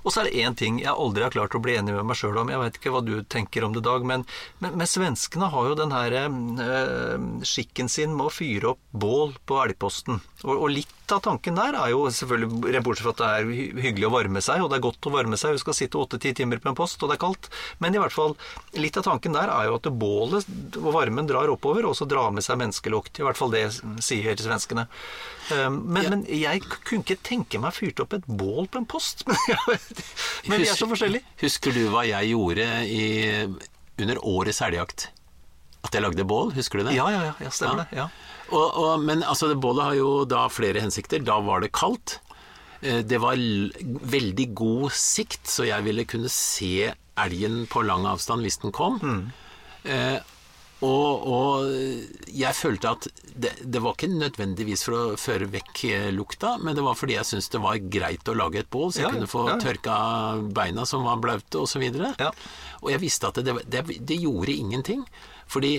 Og så er det én ting jeg aldri har klart å bli enig med meg sjøl om. Jeg veit ikke hva du tenker om det, Dag, men, men, men svenskene har jo den her øh, skikken sin med å fyre opp bål på elgposten. Og, og litt av tanken der er jo selvfølgelig, rent bortsett fra at det er hyggelig å varme seg, og det er godt å varme seg, vi skal sitte åtte-ti timer på en post, og det er kaldt, men i hvert fall, litt av tanken der er jo at bålet og varmen drar oppover, og så drar med seg menneskelukt. I hvert fall det sier svenskene. Men, Men, men jeg kunne ikke tenke meg fyrt opp et bål på en post. Men vi er så forskjellige. Husker du hva jeg gjorde i, under årets elgjakt? At jeg lagde bål, husker du det? Ja, ja, ja, jeg stemmer det. Ja. Og, og, men altså, det bålet har jo da flere hensikter. Da var det kaldt. Eh, Det var veldig god sikt, så jeg ville kunne se elgen på lang avstand hvis den kom. Eh, og, og jeg følte at det, det var ikke nødvendigvis for å føre vekk eh, lukta, men det var fordi jeg syntes det var greit å lage et bål, så jeg Ja, kunne få ja, ja. tørka beina som var blaute, osv. Ja. Og jeg visste at det, det, det gjorde ingenting. Fordi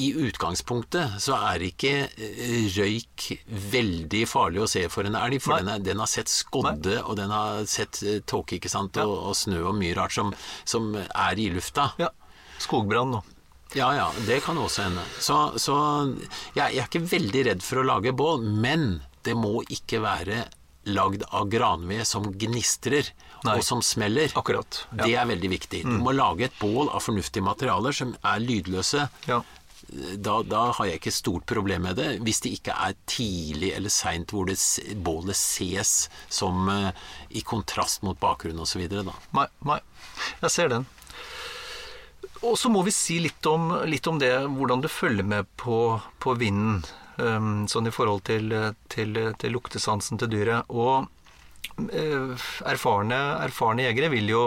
i utgangspunktet så er ikke eh, røyk veldig farlig å se for en elg, for den, er, den har sett skodde, og den har sett eh, tåke ikke sant, og, og snø og mye rart som, som er i lufta. ja. Skogbrann nå. Ja, ja, det kan også hende. Så, så jeg, jeg er ikke veldig redd for å lage bål, men det må ikke være lagd av granved som gnistrer Nei. og som smeller. Akkurat, ja. Mm. Det er veldig viktig. Du må lage et bål av fornuftige materialer som er lydløse. Ja. Da, da har jeg ikke stort problem med det, hvis det ikke er tidlig eller seint hvor det, bålet ses som uh, i kontrast mot bakgrunnen osv. Nei, nei. Jeg ser den. Og så må vi si litt om, litt om det, hvordan du følger med på, på vinden. um, sånn i forhold til, til, til luktesansen til dyret. Og erfarne, erfarne jegere vil jo,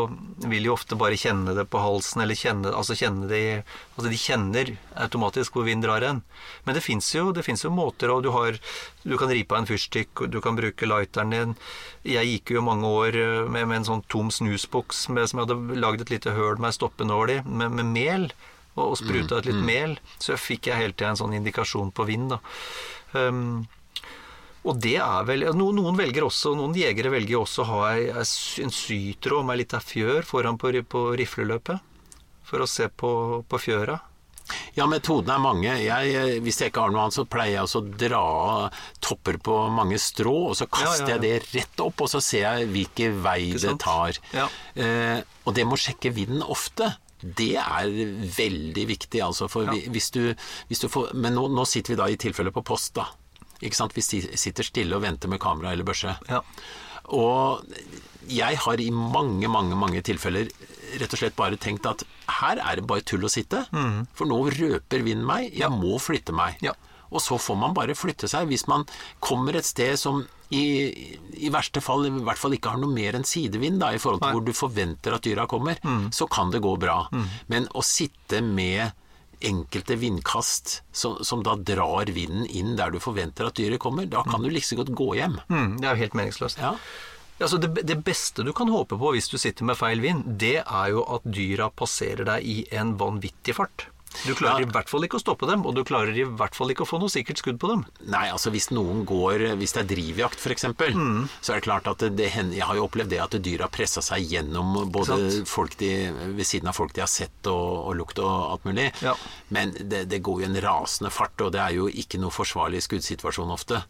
vil jo ofte bare kjenne det på halsen, eller kjenne, altså kjenne det i Altså de kjenner automatisk hvor vind drar hen. Men det fins jo, jo måter, og du har Du kan ripe av en fyrstikk, du kan bruke lighteren din. Jeg gikk jo mange år eh, med, med en sånn tom snusboks med, som jeg hadde lagd et lite høl med ei stoppenål i, med, med mel. Og, og spruta ut litt mel. Så fikk jeg hele tida en sånn indikasjon på vind, da. Um, og det er vel Noen, noen velger også, noen jegere velger også å ha en sytråd med litt av fjør foran på, på rifleløpet. For å se på, på fjøra. Ja, metodene er mange. Jeg, eh, hvis jeg ikke har noe annet, så pleier jeg å dra topper på mange strå, og så kaster Ja, ja, ja. jeg det rett opp, og så ser jeg hvilken vei det tar. Ja. Eh, og det med å sjekke vinden ofte, det er veldig viktig, altså. For vi, hvis, du, hvis du får Men nå, nå sitter vi da i tilfelle på post, da. Ikke sant? Vi si- sitter stille og venter med kamera eller børse. Ja. Og jeg har i mange, mange, mange tilfeller rett og slett bare tenkt at her er det bare tull å sitte. For nå røper vinden meg, jeg må flytte meg. Ja. Og så får man bare flytte seg. Hvis man kommer et sted som i, i verste fall i hvert fall ikke har noe mer enn sidevind, da, i forhold til Nei. hvor du forventer at dyra kommer, så kan det gå bra. Men å sitte med enkelte vindkast som, som da drar vinden inn der du forventer at dyret kommer, da kan du like så godt gå hjem. Mm, det er jo helt meningsløst. Ja. Altså det, det beste du kan håpe på hvis du sitter med feil vind, det er jo at dyra passerer deg i en vanvittig fart. Du klarer Ja. i hvert fall ikke å stoppe dem, og du klarer i hvert fall ikke å få noe sikkert skudd på dem. Nei, altså hvis noen går Hvis det er drivjakt f.eks., Mm. så er det klart at det, hender Jeg har jo opplevd det at dyr har pressa seg gjennom både folk de, ved siden av folk de har sett og, og lukt og alt mulig. Ja. Men det, det går jo en rasende fart, og det er jo ikke noe forsvarlig skuddsituasjon ofte.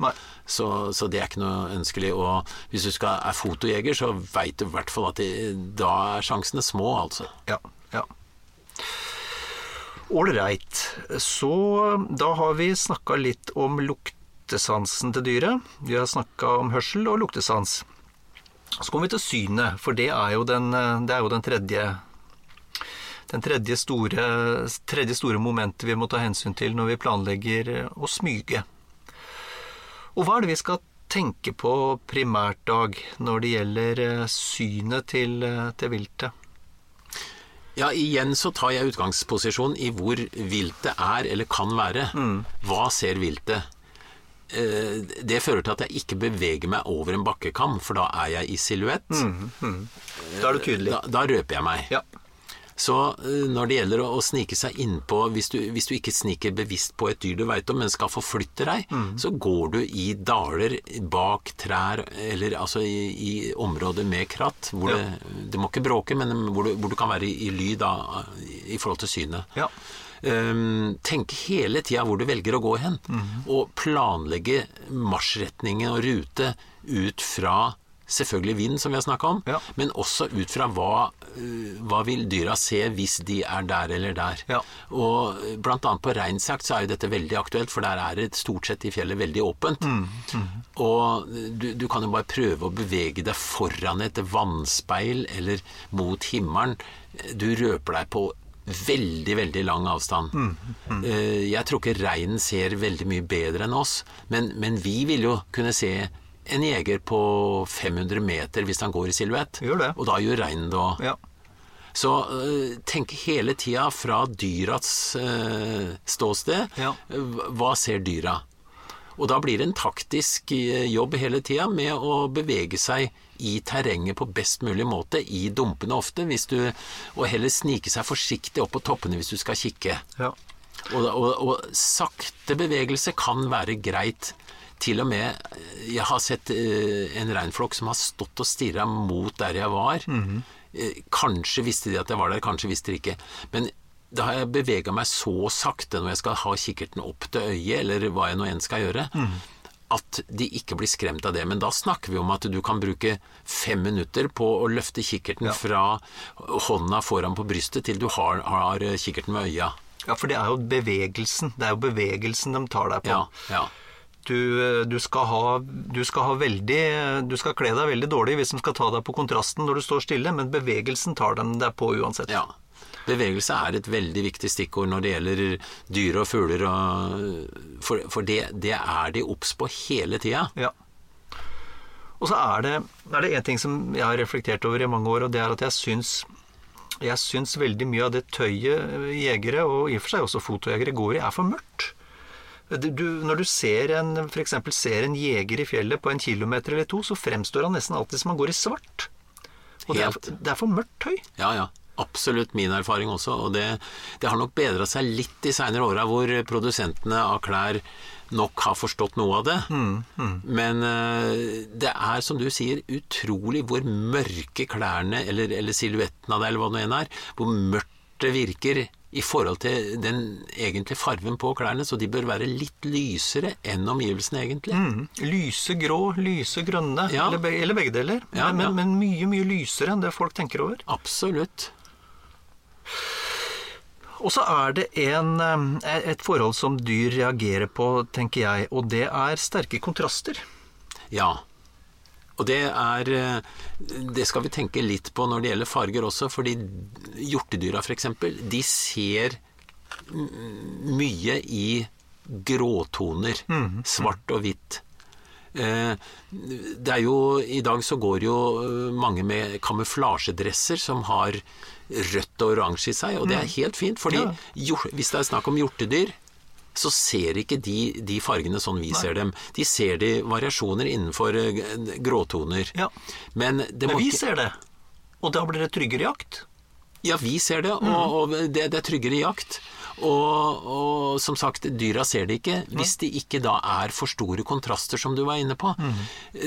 Så, så det er ikke noe ønskelig. Og hvis du skal, er fotojeger, så veit du i hvert fall at det, da er sjansene små, altså. Ja, ja. Ålreit. Så da har vi snakka litt om luktesansen til dyret. Vi har snakka om hørsel og luktesans. Så kommer vi til synet, for det er jo den, er jo den tredje den tredje store, tredje store momentet vi må ta hensyn til når vi planlegger å smyge. Og hva er det vi skal tenke på primært, Dag, når det gjelder eh, synet til, eh, til viltet? Ja, igjen så tar jeg utgangsposisjon i hvor viltet er eller kan være. Hva ser viltet? Eh, Det fører til at jeg ikke beveger meg over en bakkekam, for da er jeg i silhuett. Da er du tydelig. Da, da røper jeg meg. Ja. Så eh, når det gjelder å, å snike seg innpå hvis, du- hvis du ikke sniker bevisst på et dyr du veit om, men skal forflytte deg, så går du i daler bak trær, eller altså i, i områder med kratt, hvor Ja. det, det må ikke bråke, men hvor du, hvor du kan være i, i lyd da, i forhold til synet. Ja. Um, tenk hele tida hvor du velger å gå hen, og planlegge marsjretningen og rute ut fra selvfølgelig vind, som vi har snakka om, Ja. men også ut fra hva, hva vil dyra se hvis de er der eller der. Ja. Og uh, blant annet på reinsjakt så er jo dette veldig aktuelt, for der er det stort sett i fjellet veldig åpent. Og uh, du, du kan jo bare prøve å bevege deg foran et vannspeil eller mot himmelen. Du røper deg på veldig, veldig lang avstand. Eh, Jeg tror ikke reinen ser veldig mye bedre enn oss, men, men vi vil jo kunne se en jeger på 500 meter hvis han går i silhuett. Og da gjør reinen det òg. Ja. Så øh, tenk hele tida fra dyrats øh, ståsted. Ja. Hva- ser dyra? Og da blir det en taktisk øh, jobb hele tida med å bevege seg i terrenget på best mulig måte, i dumpene ofte, hvis du, og heller snike seg forsiktig opp på toppene hvis du skal kikke. Ja. Og, og, og sakte bevegelse kan være greit. Til og med Jeg har sett eh, en reinflokk som har stått og stirra mot der jeg var. Eh, kanskje visste de at jeg var der, kanskje visste de ikke. Men da har jeg bevega meg så sakte når jeg skal ha kikkerten opp til øyet, eller hva jeg nå enn skal gjøre, at de ikke blir skremt av det. Men da snakker vi om at du kan bruke fem minutter på å løfte kikkerten fra hånda foran på brystet til du har, har kikkerten med øya. Ja, for det er jo bevegelsen. Det er jo bevegelsen de tar deg på. Ja, ja. Du, du, skal ha, du skal ha veldig Du skal kle deg veldig dårlig hvis de skal ta deg på kontrasten når du står stille, men bevegelsen tar dem deg på uansett. ja. Bevegelse er et veldig viktig stikkord når det gjelder dyr og fugler, og, for, for det, det er de obs på hele tida. Ja. Og så er det, er det en ting som jeg har reflektert over i mange år, og det er at jeg syns jeg syns veldig mye av det tøyet jegere, og i og for seg også fotojegere, går i, er for mørkt. Du, når du ser en, for ser en jeger i fjellet på en kilometer eller to, så fremstår han nesten alltid som han går i svart. Og det er, det er for mørkt tøy. Ja, ja. Absolutt min erfaring også. Og det, det har nok bedra seg litt de seinere åra, hvor produsentene av klær nok har forstått noe av det. Men eh, det er, som du sier, utrolig hvor mørke klærne, eller, eller silhuetten av det, eller hva det nå enn er, hvor mørkt det virker i forhold til den egentlige farven på klærne, så de bør være litt lysere enn omgivelsene egentlig. Mm. Lyse grå, lyse grønne, Ja. eller, be, eller begge deler. Ja, men, ja. men mye, mye lysere enn det folk tenker over. Absolutt. Og så er det en, eh, et forhold som dyr reagerer på, tenker jeg, og det er sterke kontraster. Ja. Og det er eh, Det skal vi tenke litt på når det gjelder farger også, fordi hjortedyra f.eks., de ser mye i gråtoner. Svart og hvitt. Eh, Det er jo I dag så går jo eh, mange med kamuflasjedresser som har rødt og oransje i seg, og det er helt fint, fordi hvis det er snakk om hjortedyr, så ser ikke de de fargene sånn vi ser dem. De ser de variasjoner innenfor eh, gråtoner. Ja. Men, det Men må vi ikke, ser det. Og da blir det tryggere jakt. Ja, vi ser det, og, Mm. og det, det er tryggere jakt. Og, og som sagt, dyra ser det ikke hvis det ikke da er for store kontraster, som du var inne på. Mm.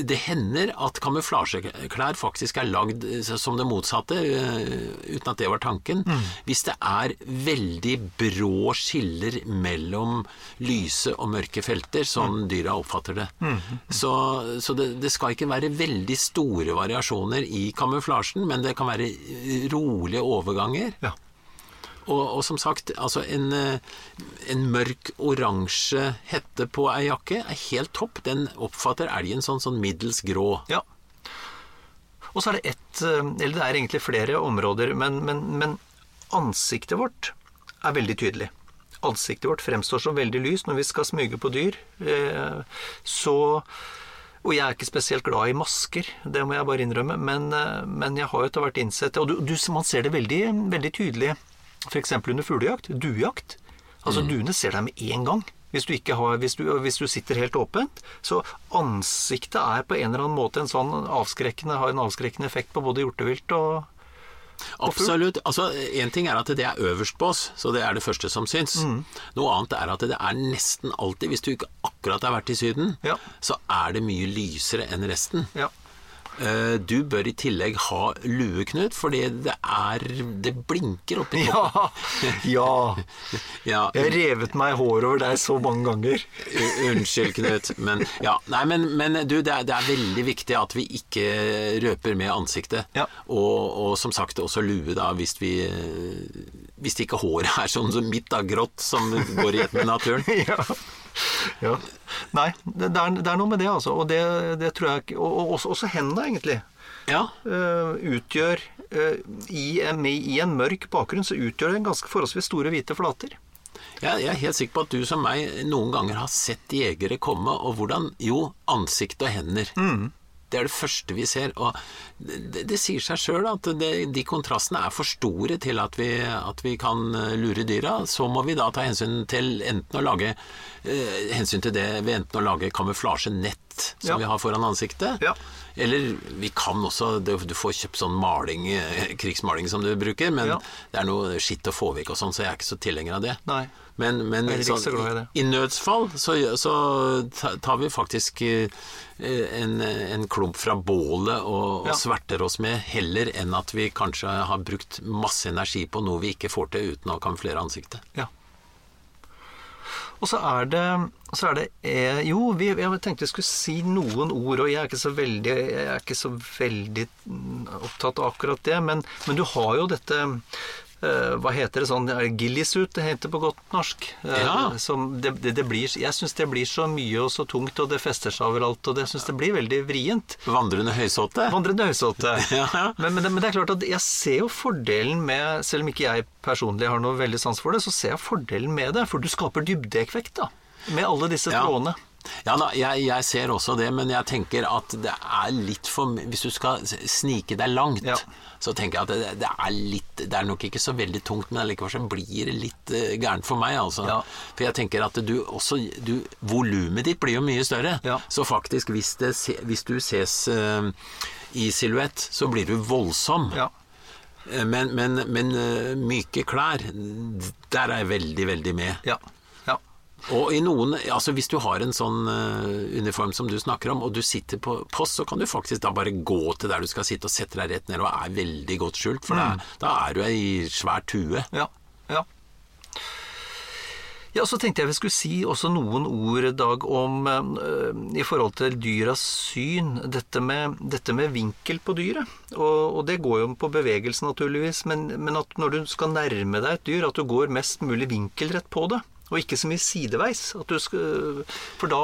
Det hender at kamuflasjeklær faktisk er lagd eh, som det motsatte, eh, uten at det var tanken. Mm. Hvis det er veldig brå skiller mellom lyse og mørke felter, sånn Mm. dyra oppfatter det. Så, så det, det skal ikke være veldig store variasjoner i kamuflasjen, men det kan være rolige overganger. Ja. Og, og som sagt, altså en, eh, en mørk oransje hette på ei jakke er helt topp. Den oppfatter elgen sånn, sånn middels grå. Ja. Og så er det ett eh, Eller det er egentlig flere områder, men, men, men ansiktet vårt er veldig tydelig. Ansiktet vårt fremstår som veldig lyst når vi skal smyge på dyr. Eh, Så Og jeg er ikke spesielt glad i masker, det må jeg bare innrømme, men, eh, men jeg har jo etter hvert innsett. Og du, du, man ser det veldig, veldig tydelig f.eks. under fuglejakt, duejakt. Altså duene ser deg med en gang. Hvis du, ikke har, hvis, du, hvis du sitter helt åpent. Så ansiktet er på en eller annen måte en sånn avskrekkende, har en avskrekkende effekt på både hjortevilt og Absolutt. Altså, En ting er at det er øverst på oss, så det er det første som syns. Noe annet er at det er nesten alltid, hvis du ikke akkurat har vært i Syden, Ja. så er det mye lysere enn resten. Ja. Eh, Du bør i tillegg ha lue, Knut, fordi det er Det blinker oppi Ja! ja. Ja, Jeg har revet meg hår over deg så mange ganger. Unnskyld, Knut. Men, ja, nei, men, men du, det er, det er veldig viktig at vi ikke røper med ansiktet. Ja. Og, og som sagt også lue, da, hvis vi Hvis ikke håret er sånn som mitt, da, grått, som går i ett med naturen. ja. ja. Nei, det, er, det er noe med det, altså. Og det, det tror jeg ikke Og, og også, også hendene, egentlig. Ja, Uh, utgjør uh, i, en, I en mørk bakgrunn så utgjør det en ganske forholdsvis store hvite flater. jeg, jeg er helt sikker på at du som meg noen ganger har sett jegere komme, og hvordan Jo, ansikt og hender. Det er det første vi ser. Og det, det sier seg sjøl at det, de kontrastene er for store til at vi, at vi kan eh, lure dyra. Så må vi da ta hensyn til enten å lage eh, hensyn til det ved enten å lage kamuflasjenett som Ja. vi har foran ansiktet. Ja. Eller vi kan også Du får kjøpt sånn maling, eh, krigsmaling som du bruker, men Ja. det er noe skitt og få vekk og sånn, så jeg er ikke så tilhenger av det. Nei. Men, men Jeg er så i i nødsfall så, så tar vi faktisk eh, en, en klump fra bålet og, og Ja. sverter oss med, heller enn at vi kanskje har brukt masse energi på noe vi ikke får til uten å kamuflere ansiktet. Ja. Og så er det, så er det eh, Jo, vi, jeg tenkte vi skulle si noen ord, og jeg er ikke så veldig, jeg ikke så veldig opptatt av akkurat det. Men, men du har jo dette hva heter det sånn Gillisuit, det heter på godt norsk. Eh, Ja. som det, det, det blir, jeg syns det blir så mye og så tungt, og det fester seg overalt. Og det syns det blir veldig vrient. Vandrende høysåte. Vandrende høysåte. Ja. men, men, det, men det er klart at jeg ser jo fordelen med Selv om ikke jeg personlig har noe veldig sans for det, så ser jeg fordelen med det. For du skaper dybdeeffekt, da. Med alle disse trådene. Ja da, jeg, jeg ser også det, men jeg tenker at det er litt for Hvis du skal snike deg langt, Ja. så tenker jeg at det, det er litt Det er nok ikke så veldig tungt, men allikevel så blir det litt uh, gærent for meg, altså. Ja. For jeg tenker at du også du, Volumet ditt blir jo mye større. Ja. Så faktisk, hvis, det, hvis du ses uh, i silhuett, så blir du voldsom. Ja. Eh, Men, men, men myke klær, der er jeg veldig, veldig med. Ja. Og i noen, altså hvis du har en sånn eh, uniform som du snakker om, og du sitter på post, så kan du faktisk da bare gå til der du skal sitte og sette deg rett ned og er veldig godt skjult, for da, da er du ei svær tue. Ja. ja. Ja, så tenkte jeg vi skulle si også noen ord, Dag, om øh, i forhold til dyras syn. Dette med, dette med vinkel på dyret. Og, og det går jo på bevegelse, naturligvis. Men, men at når du skal nærme deg et dyr, at du går mest mulig vinkelrett på det. Og ikke så mye sideveis. At du skal, for da,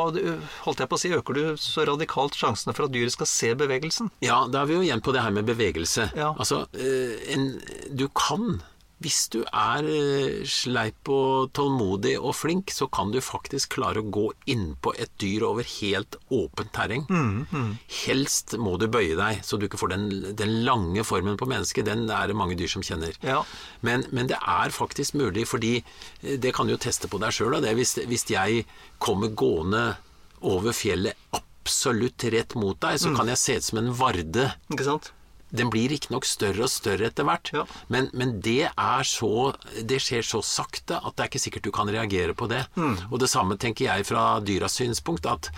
holdt jeg på å si, øker du så radikalt sjansene for at dyret skal se bevegelsen. Ja, da er vi jo igjen på det her med bevegelse. Ja. Altså, eh, en, du kan, hvis du er eh, sleip og tålmodig og flink, så kan du faktisk klare å gå innpå et dyr over helt åpent terreng. Mm, Helst må du bøye deg, så du ikke får den, den lange formen på mennesket. Den er det mange dyr som kjenner. Ja. Men, men det er faktisk mulig, fordi eh, det kan du jo teste på deg sjøl. Hvis, hvis jeg kommer gående over fjellet absolutt rett mot deg, Mm. så kan jeg se ut som en varde. Ikke sant? Den blir riktignok større og større etter hvert, Ja. men, men det er så Det skjer så sakte at det er ikke sikkert du kan reagere på det. Mm. Og det samme tenker jeg fra dyras synspunkt, at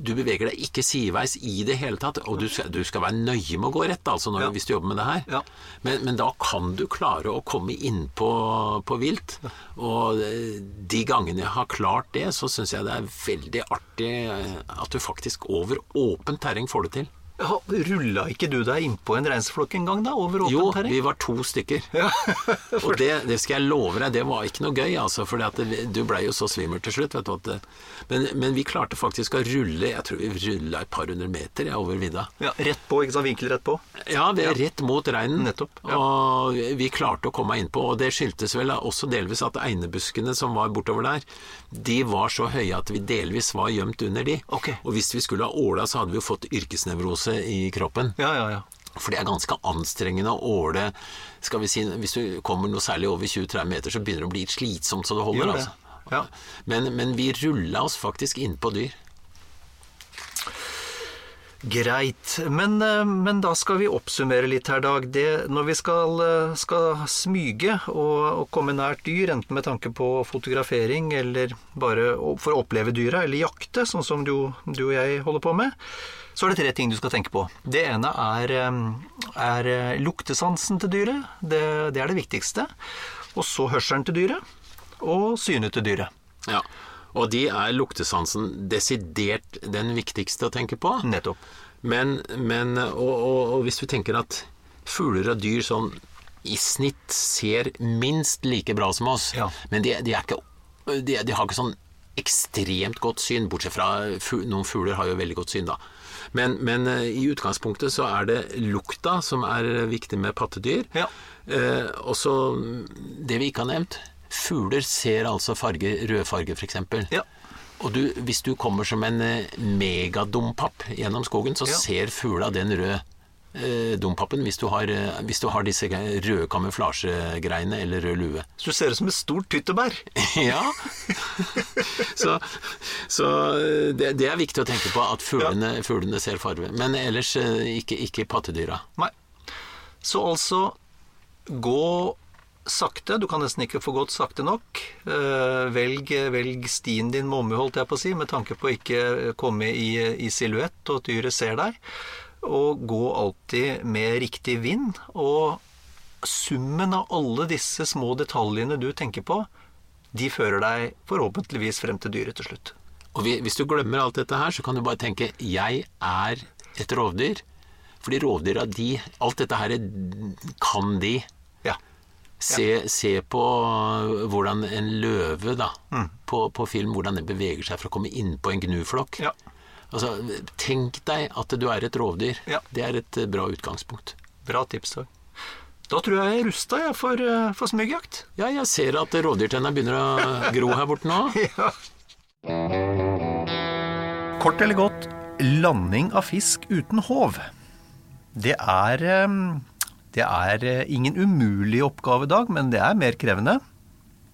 du beveger deg ikke sideveis i det hele tatt. Og du skal, du skal være nøye med å gå rett, altså, når, Ja. hvis du jobber med det her. Ja. Men, men da kan du klare å komme inn på, på vilt. Og eh, de gangene jeg har klart det, så syns jeg det er veldig artig eh, at du faktisk over åpent terreng får det til. Ja, Rulla ikke du deg innpå en reinsflokk en gang, da? Over åpent Jo, vi var to stykker. og det, det skal jeg love deg, det var ikke noe gøy, altså. For du blei jo så svimmel til slutt, vet du. At, men, men vi klarte faktisk å rulle Jeg tror vi rulla et par hundre meter ja, over vidda. Ja, Rett på, ikke sant? Vinkel rett på? Ja, vi er rett mot reinen. Nettopp, ja. Og vi klarte å komme innpå. Og det skyldtes vel også delvis at einebuskene som var bortover der, de var så høye at vi delvis var gjemt under de. Okay. Og hvis vi skulle ha åla, så hadde vi jo fått yrkesnevrose i kroppen. Ja, ja, ja. For det er ganske anstrengende å åle skal vi si, Hvis du kommer noe særlig over 20-30 meter, så begynner det å bli slitsomt så det holder. Det. Altså. Ja. Men, men vi rulla oss faktisk innpå dyr. Greit. Men, eh, men da skal vi oppsummere litt her, Dag. Det, når vi skal, eh, skal smyge og, og komme nært dyr, enten med tanke på fotografering eller bare for å oppleve dyra, eller jakte, sånn som du, du og jeg holder på med, så er det tre ting du skal tenke på. Det ene er, er eh, luktesansen til dyret. Det, det er det viktigste. Og så hørselen til dyret. Og synet til dyret. Ja. Og de er luktesansen desidert den viktigste å tenke på. Nettopp. Men, men og, og, og hvis du tenker at fugler og dyr sånn i snitt ser minst like bra som oss, Ja. men de, de, er ikke, de, de har ikke sånn ekstremt godt syn, bortsett fra noen fugler har jo veldig godt syn, da. Men, men eh, i utgangspunktet så er det lukta som er viktig med pattedyr. Ja. Eh, og så det vi ikke har nevnt. Fugler ser altså farge, rødfarge f.eks. Ja. Og du, hvis du kommer som en eh, megadompapp gjennom skogen, så Ja. ser fugla den røde eh, dompappen hvis du, har, eh, hvis du har disse røde kamuflasjegreiene eller rød lue. Så du ser ut som et stort tyttebær. ja. så så eh, det, det er viktig å tenke på at fuglene, fuglene ser farve. Men ellers ikke, ikke pattedyra. Nei. Så altså gå sakte. Du kan nesten ikke få gått sakte nok. Velg, velg stien din med omhu, holdt jeg på å si, med tanke på å ikke komme i, i silhuett, og at dyret ser deg. Og gå alltid med riktig vind. Og summen av alle disse små detaljene du tenker på, de fører deg forhåpentligvis frem til dyret til slutt. Og hvis du glemmer alt dette her, så kan du bare tenke 'jeg er et rovdyr'. Fordi rovdyra, de Alt dette her kan de. Ja. Se, se på hvordan en løve, da, på, på film, hvordan den beveger seg for å komme innpå en gnuflokk. Ja. Altså, tenk deg at du er et rovdyr. Ja. Det er et eh, bra utgangspunkt. Bra tips, Dag. Da tror jeg jeg er rusta jeg, for, eh, for smygjakt. Ja, jeg ser at rovdyrtenna begynner å gro her borte nå. Ja. Kort eller godt, landing av fisk uten håv. Det er eh, Det er ingen umulig oppgave, i Dag, men det er mer krevende.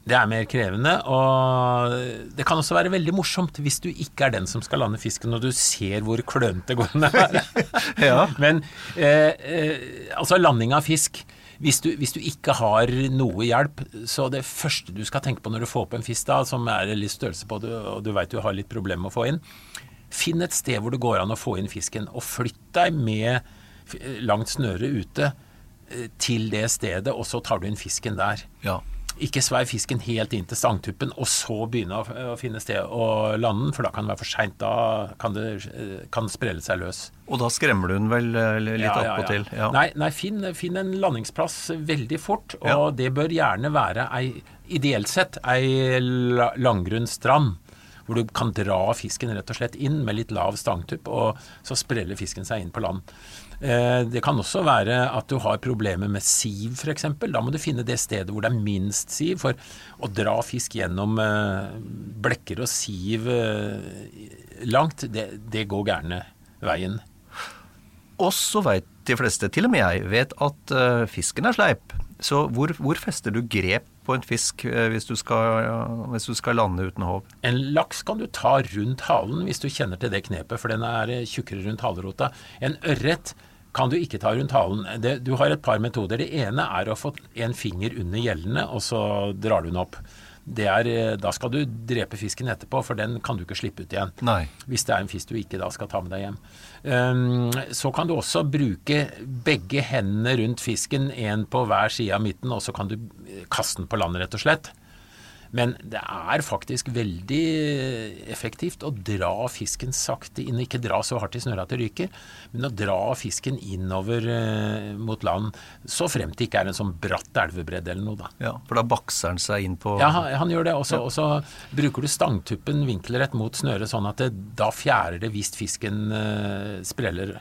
Det er mer krevende, og det kan også være veldig morsomt hvis du ikke er den som skal lande fisken, og du ser hvor klønete gående er. Ja. Men eh, eh, altså landing av fisk hvis du, hvis du ikke har noe hjelp, så det første du skal tenke på når du får opp en fisk da, som er litt størrelse på, og du veit du har litt problemer med å få inn, finn et sted hvor det går an å få inn fisken, og flytt deg med langt snøre ute eh, til det stedet, og så tar du inn fisken der. Ja. Ikke svei fisken helt inn til stangtuppen, og så begynne å, finne sted å lande den, for da kan det være for seint. Da kan det eh, kan sprelle seg løs. Og da skremmer du den vel eh, litt Ja, ja, ja. Ja. Nei, nei finn, finn en landingsplass veldig fort, og Ja. det bør gjerne være ei, ideelt sett, ei la- langgrunn strand. Hvor du kan dra fisken rett og slett inn med litt lav stangtupp, og så spreller fisken seg inn på land. Eh, Det kan også være at du har problemer med siv, f.eks. Da må du finne det stedet hvor det er minst siv. For å dra fisk gjennom eh, blekker og siv eh, langt, det, det går gærne veien. Og så veit de fleste, til og med jeg, vet at fisken er sleip. Så hvor, hvor fester du grep på en fisk hvis, du skal, hvis du skal lande uten håv? En laks kan du ta rundt halen hvis du kjenner til det knepet, for den er tjukkere rundt halerota. En ørret kan du ikke ta rundt halen. Det, du har et par metoder. Det ene er å få en finger under gjellene, og så drar du den opp. Det er, eh, da skal du drepe fisken etterpå, for den kan du ikke slippe ut igjen. Nei. Hvis det er en fisk du ikke da skal ta med deg hjem. Um, så kan du også bruke begge hendene rundt fisken, én på hver side av midten, og så kan du eh, kaste den på land, rett og slett. Men det er faktisk veldig effektivt å dra fisken sakte inn. Ikke dra så hardt i snøret at det ryker, men å dra fisken innover eh, mot land, så fremt det ikke er en sånn bratt elvebredd eller noe, da. Ja, for da bakser han seg inn på Ja, han, han gjør det. Og så bruker du stangtuppen vinkelrett mot snøret, sånn at det, da fjærer det hvis fisken eh, spreller.